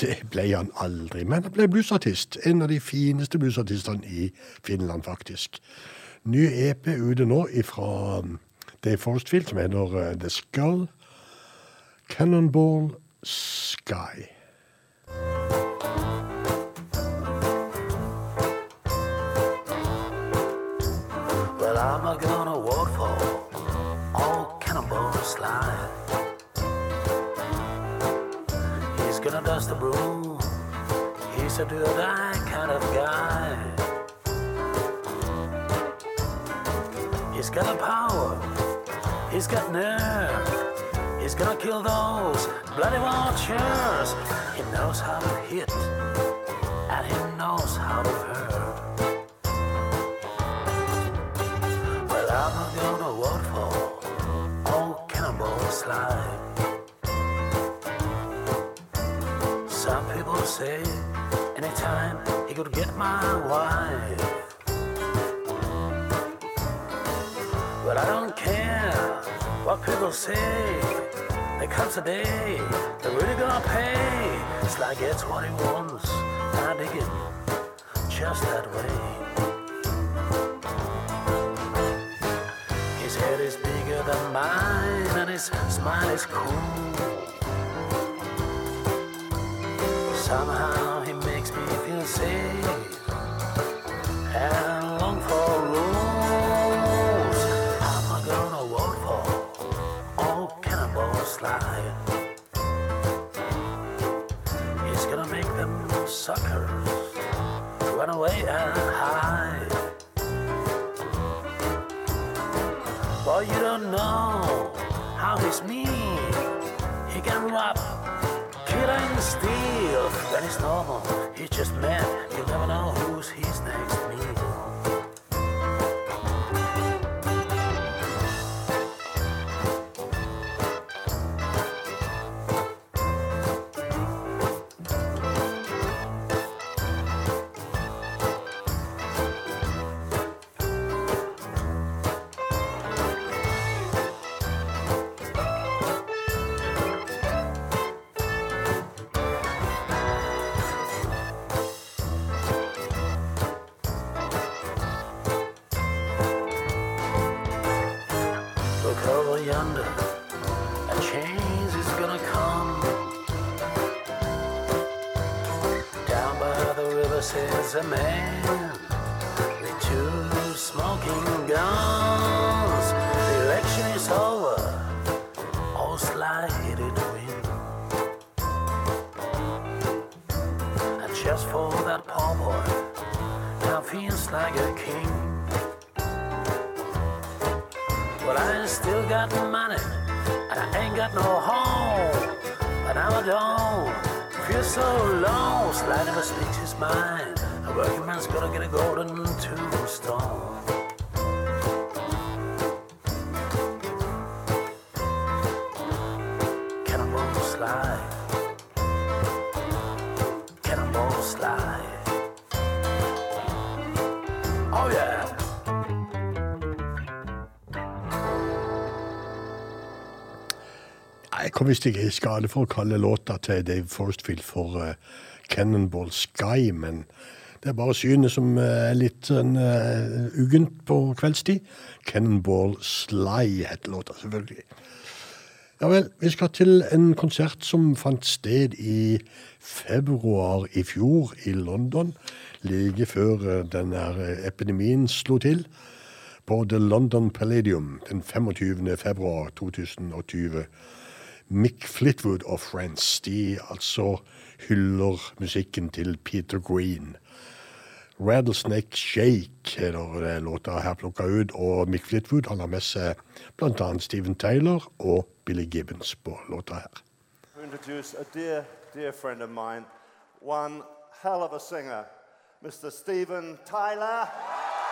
Speaker 1: Det ble han aldri, men han ble bluesartist. En av de fineste bluesartistene i Finland, faktisk. Ny EP ute nå fra Dave Forestfield, som heter eh, The Skull. Cannonball Sky.
Speaker 16: Well, I'm a gonna for all cannonball slide. He's gonna dust the broom. He's a do or die kind of guy. He's got the power. He's got nerve. He's gonna kill those bloody vultures. He knows how to hit, and he knows how to hurt. Well, I'm a gonna waterfall, all cannonball slide. Some people say anytime he could get my wife. But I don't care what people say. There comes a day they're really gonna pay. Sly gets what he wants, I dig him just that way. His head is bigger than mine, and his smile is cool. Somehow he makes me feel safe and He's gonna make them suckers run away and hide. Boy, you don't know how he's mean. He can rob, kill and steal. When it's normal, he's just mad. You never know who's his next meal. Yonder, a change is gonna come. Down by the river says a man with two smoking guns. The election is over, all slide in the wind. And just for that poor boy, now feels like a king. Still got money, and I ain't got no home. But now I don't feel so lost. Sly never speaks his mind. A working man's gonna get a golden tombstone.
Speaker 1: Jeg hvis jeg ikke i skade for å kalle låta til Dave Forstfield for uh, Cannonball Sky, men det er bare synet som eh, er litt sånn uh, uggent på kveldstid. Cannonball Sly heter låta, selvfølgelig. Ja vel, vi skal til en konsert som fant sted i februar i fjor i London, like før den der eh, epidemien slo til, på The London Palladium den 25. februar 2020. Mick Flitwood og Friends, de altså hyller musikken til Peter Green. Rattlesnake Shake heter låta her plukka ut, og Mick Flitwood han har med seg bl.a. Steven Taylor og Billy Gibbons på låta her.
Speaker 17: a dear, dear friend of mine, one hell of a singer, Mr. Steven Tyler.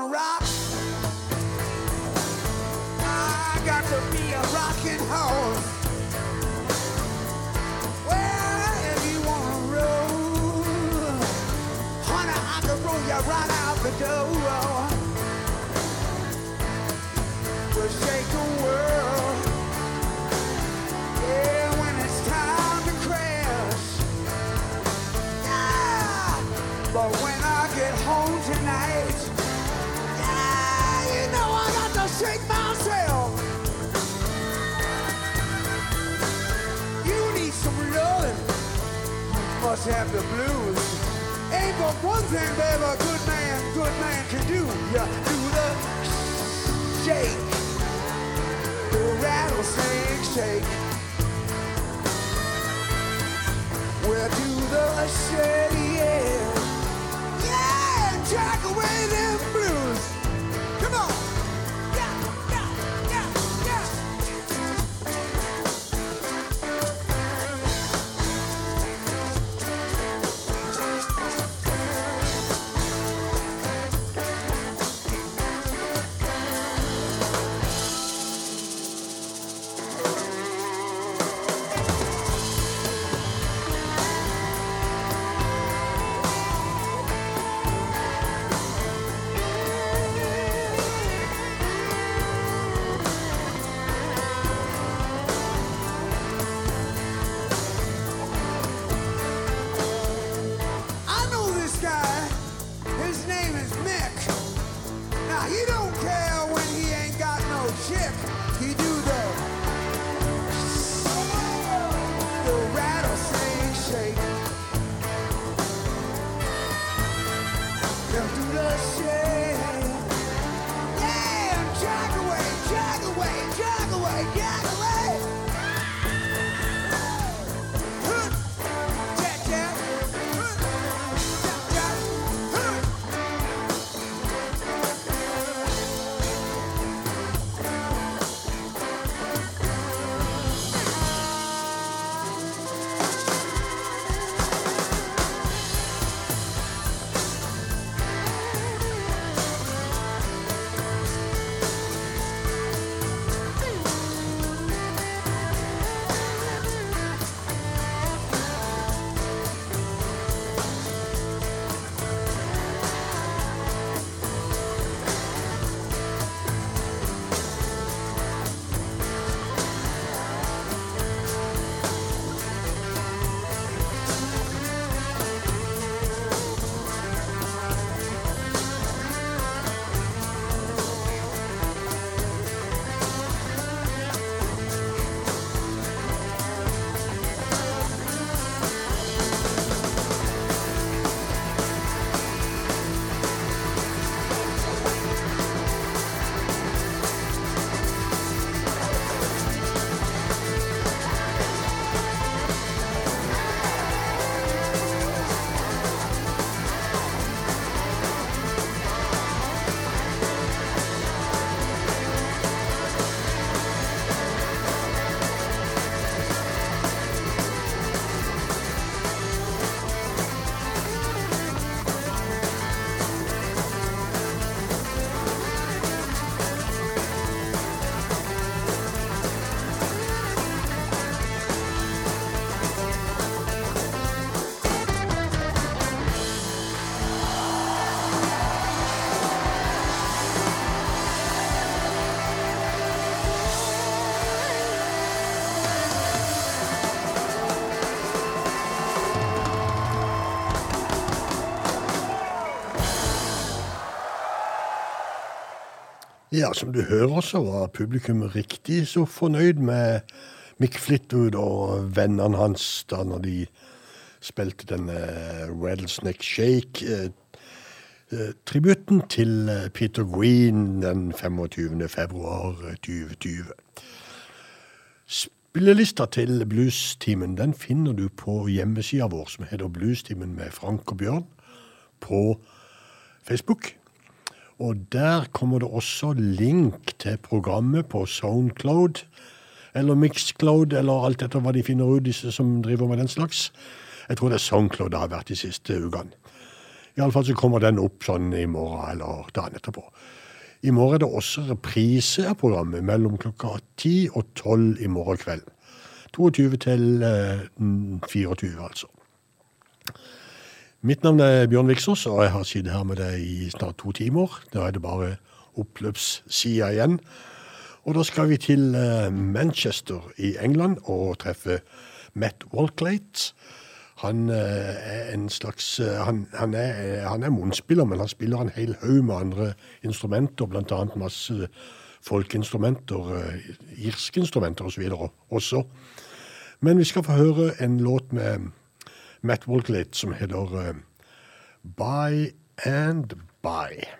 Speaker 6: gonna rock. Must have the blues. Ain't but one thing, baby, a good man, good man can do. You do the shake, the rattlesnake shake. We'll do the shake, yeah. Yeah, jack away them
Speaker 1: Ja, som du hører, så var publikum riktig så fornøyd med Mick Flittwood og vennene hans da når de spilte denne Rattlesnake Shake-tributen til eh, Peter Green den 25. februar 2020. Spillelista til Bluestimen den finner du på hjemmesida vår, som heter Bluestimen med Frank og Bjørn, på Facebook. Og der kommer det også link til programmet på Soundcloud, eller Mixcloud, eller alt etter hva de finner ut, disse som driver med den slags. Jeg tror det er Soundcloud det har vært de siste ukene. Iallfall så kommer den opp sånn i morgen eller dagen etterpå. I morgen er det også reprise av programmet mellom klokka 10 og 12 i morgen kveld. 22 til eh, 24, altså. Mitt navn er Bjørn Viksås, og jeg har sittet her med deg i snart to timer. Da er det bare oppløpssida igjen. Og da skal vi til eh, Manchester i England og treffe Matt Walklate. Han eh, er en slags eh, Han, han er, han er munnspiller, men han spiller en hel haug med andre instrumenter, annet masse folkeinstrumenter, irske instrumenter osv. også. Men vi skal få høre en låt med Matt Walklett, som heter eh, By and By.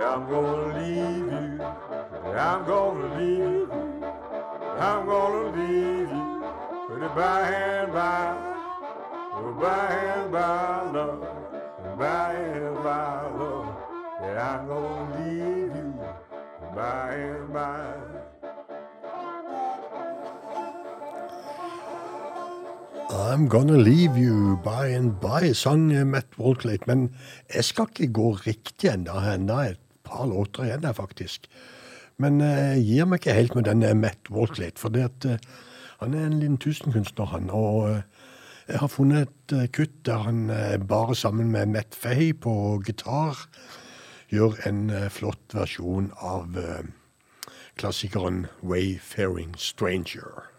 Speaker 18: I'm gonna leave you. I'm gonna leave you. I'm gonna leave you. But by and by, by and by, love, by and by, love, Yeah, I'm gonna leave you by and by. I'm Gonna Leave You By and By,
Speaker 1: sang Matt Walklate. Men jeg skal ikke gå riktig ennå. Enda et par låter igjen der, faktisk. Men eh, jeg gir meg ikke helt med denne Matt Walklate, for det at, eh, han er en liten tusenkunstner, han. Og eh, jeg har funnet et eh, kutt der han eh, bare sammen med Matt Fay på gitar gjør en eh, flott versjon av eh, klassikeren Wayfaring Stranger.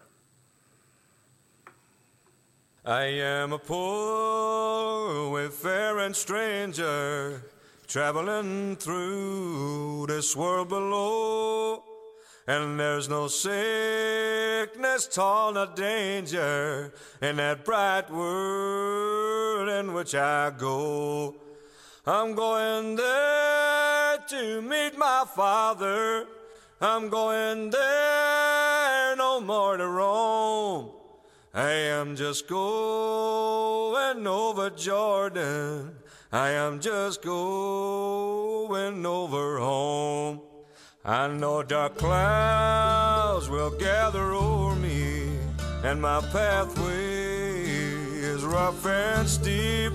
Speaker 12: I am a poor wayfaring stranger traveling through this world below. And there's no sickness, tall, nor danger in that bright world in which I go. I'm going there to meet my father. I'm going there no more to roam. I am just going over Jordan. I am just going over home. I know dark clouds will gather over me, and my pathway is rough and steep.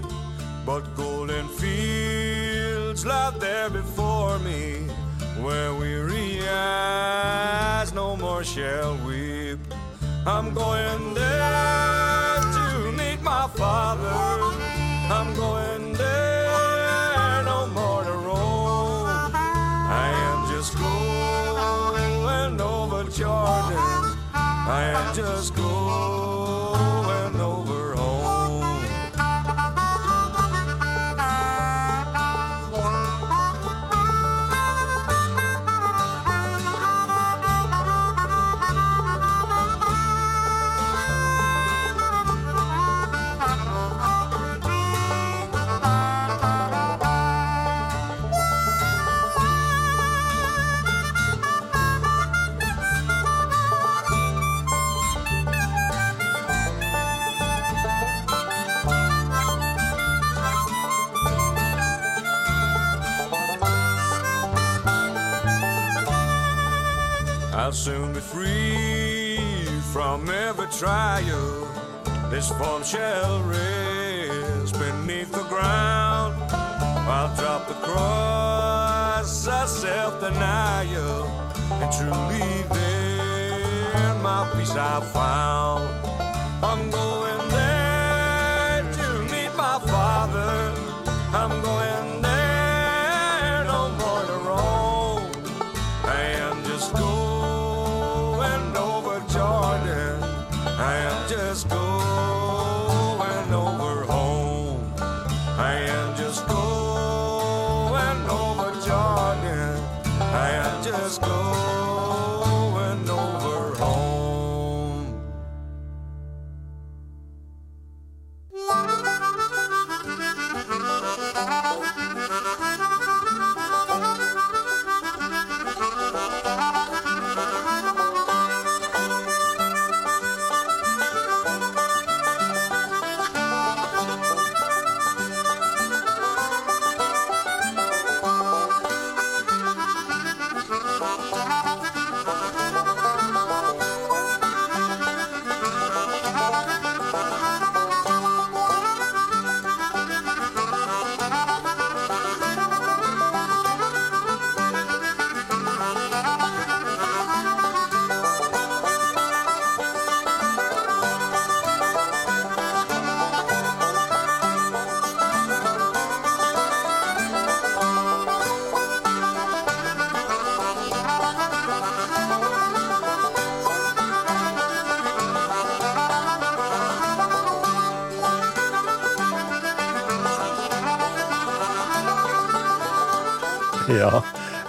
Speaker 12: But golden fields lie there before me, where weary eyes no more shall weep. I'm going there to meet my father. I'm going I just go. Trial. This form shall rest beneath the ground. I'll drop the cross of self denial and truly and my peace I found. I'm going there to meet my father. I'm going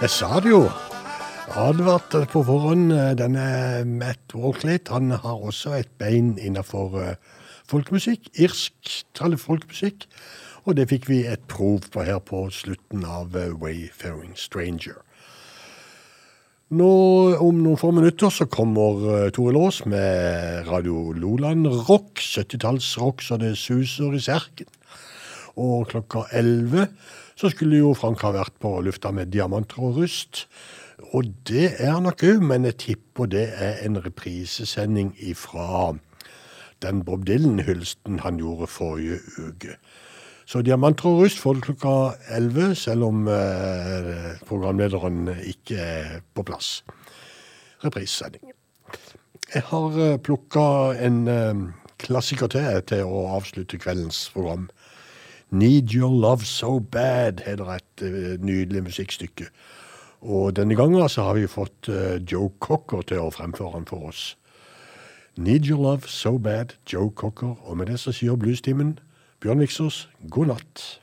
Speaker 1: jeg sa det jo. Advarte på forhånd. eh, Denne Matt Walklate han har også et bein innenfor eh, folkemusikk. Irsk folkemusikk. Og det fikk vi et prov på her på slutten av eh, Wayfaring Stranger. Nå, Om noen få minutter så kommer eh, Tore Lås med Radio Loland rock. 70-tallsrock så det suser i serken. Og klokka 11 så skulle jo Frank ha vært på lufta med diamanter og rust. Og det er han nok òg, men jeg tipper det er en reprisesending ifra den Bob Dylan-hylsten han gjorde forrige uke. Så Diamanter og rust får du klokka 11, selv om eh, programlederen ikke er på plass. Reprisesending. Jeg har uh, plukka en eh, klassiker til til å avslutte kveldens program. Need Your Love So Bad heter et eh, nydelig musikkstykke. Og denne gangen så har vi fått eh, Joe Cocker til å fremføre den for oss. Need Your Love So Bad, Joe Cocker. Og med det så sier bluestimen Bjørn Viksås god natt.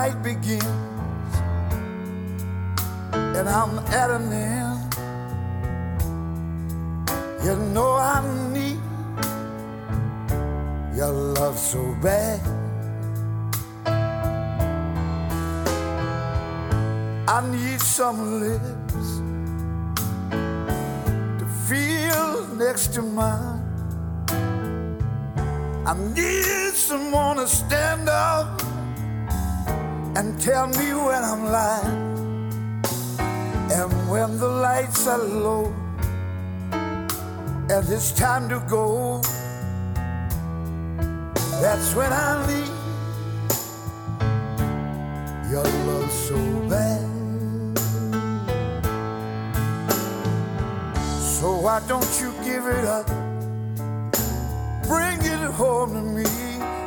Speaker 6: Night begins and I'm at an end, you know I need your love so bad. I need some lips to feel next to mine. I need someone to stand up tell me when I'm lying. And when the lights are low and it's time to go, that's when I need your love so bad. So why don't you give it up? Bring it home to me.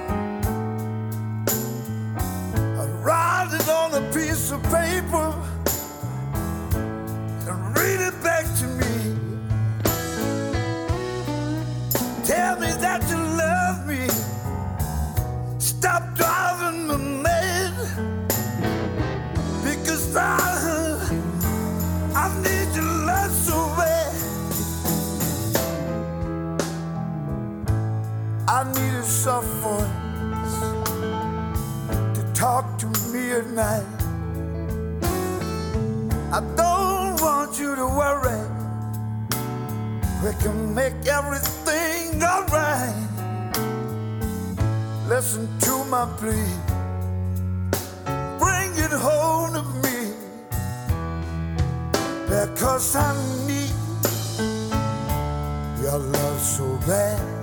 Speaker 6: it on a piece of paper and read it back to me. Tell me that you love me. Stop driving me mad because I, I need your love so. I need to suffer talk to me at night. I don't want you to worry. We can make everything alright. Listen to my plea. Bring it home to me. Because I need your love so bad.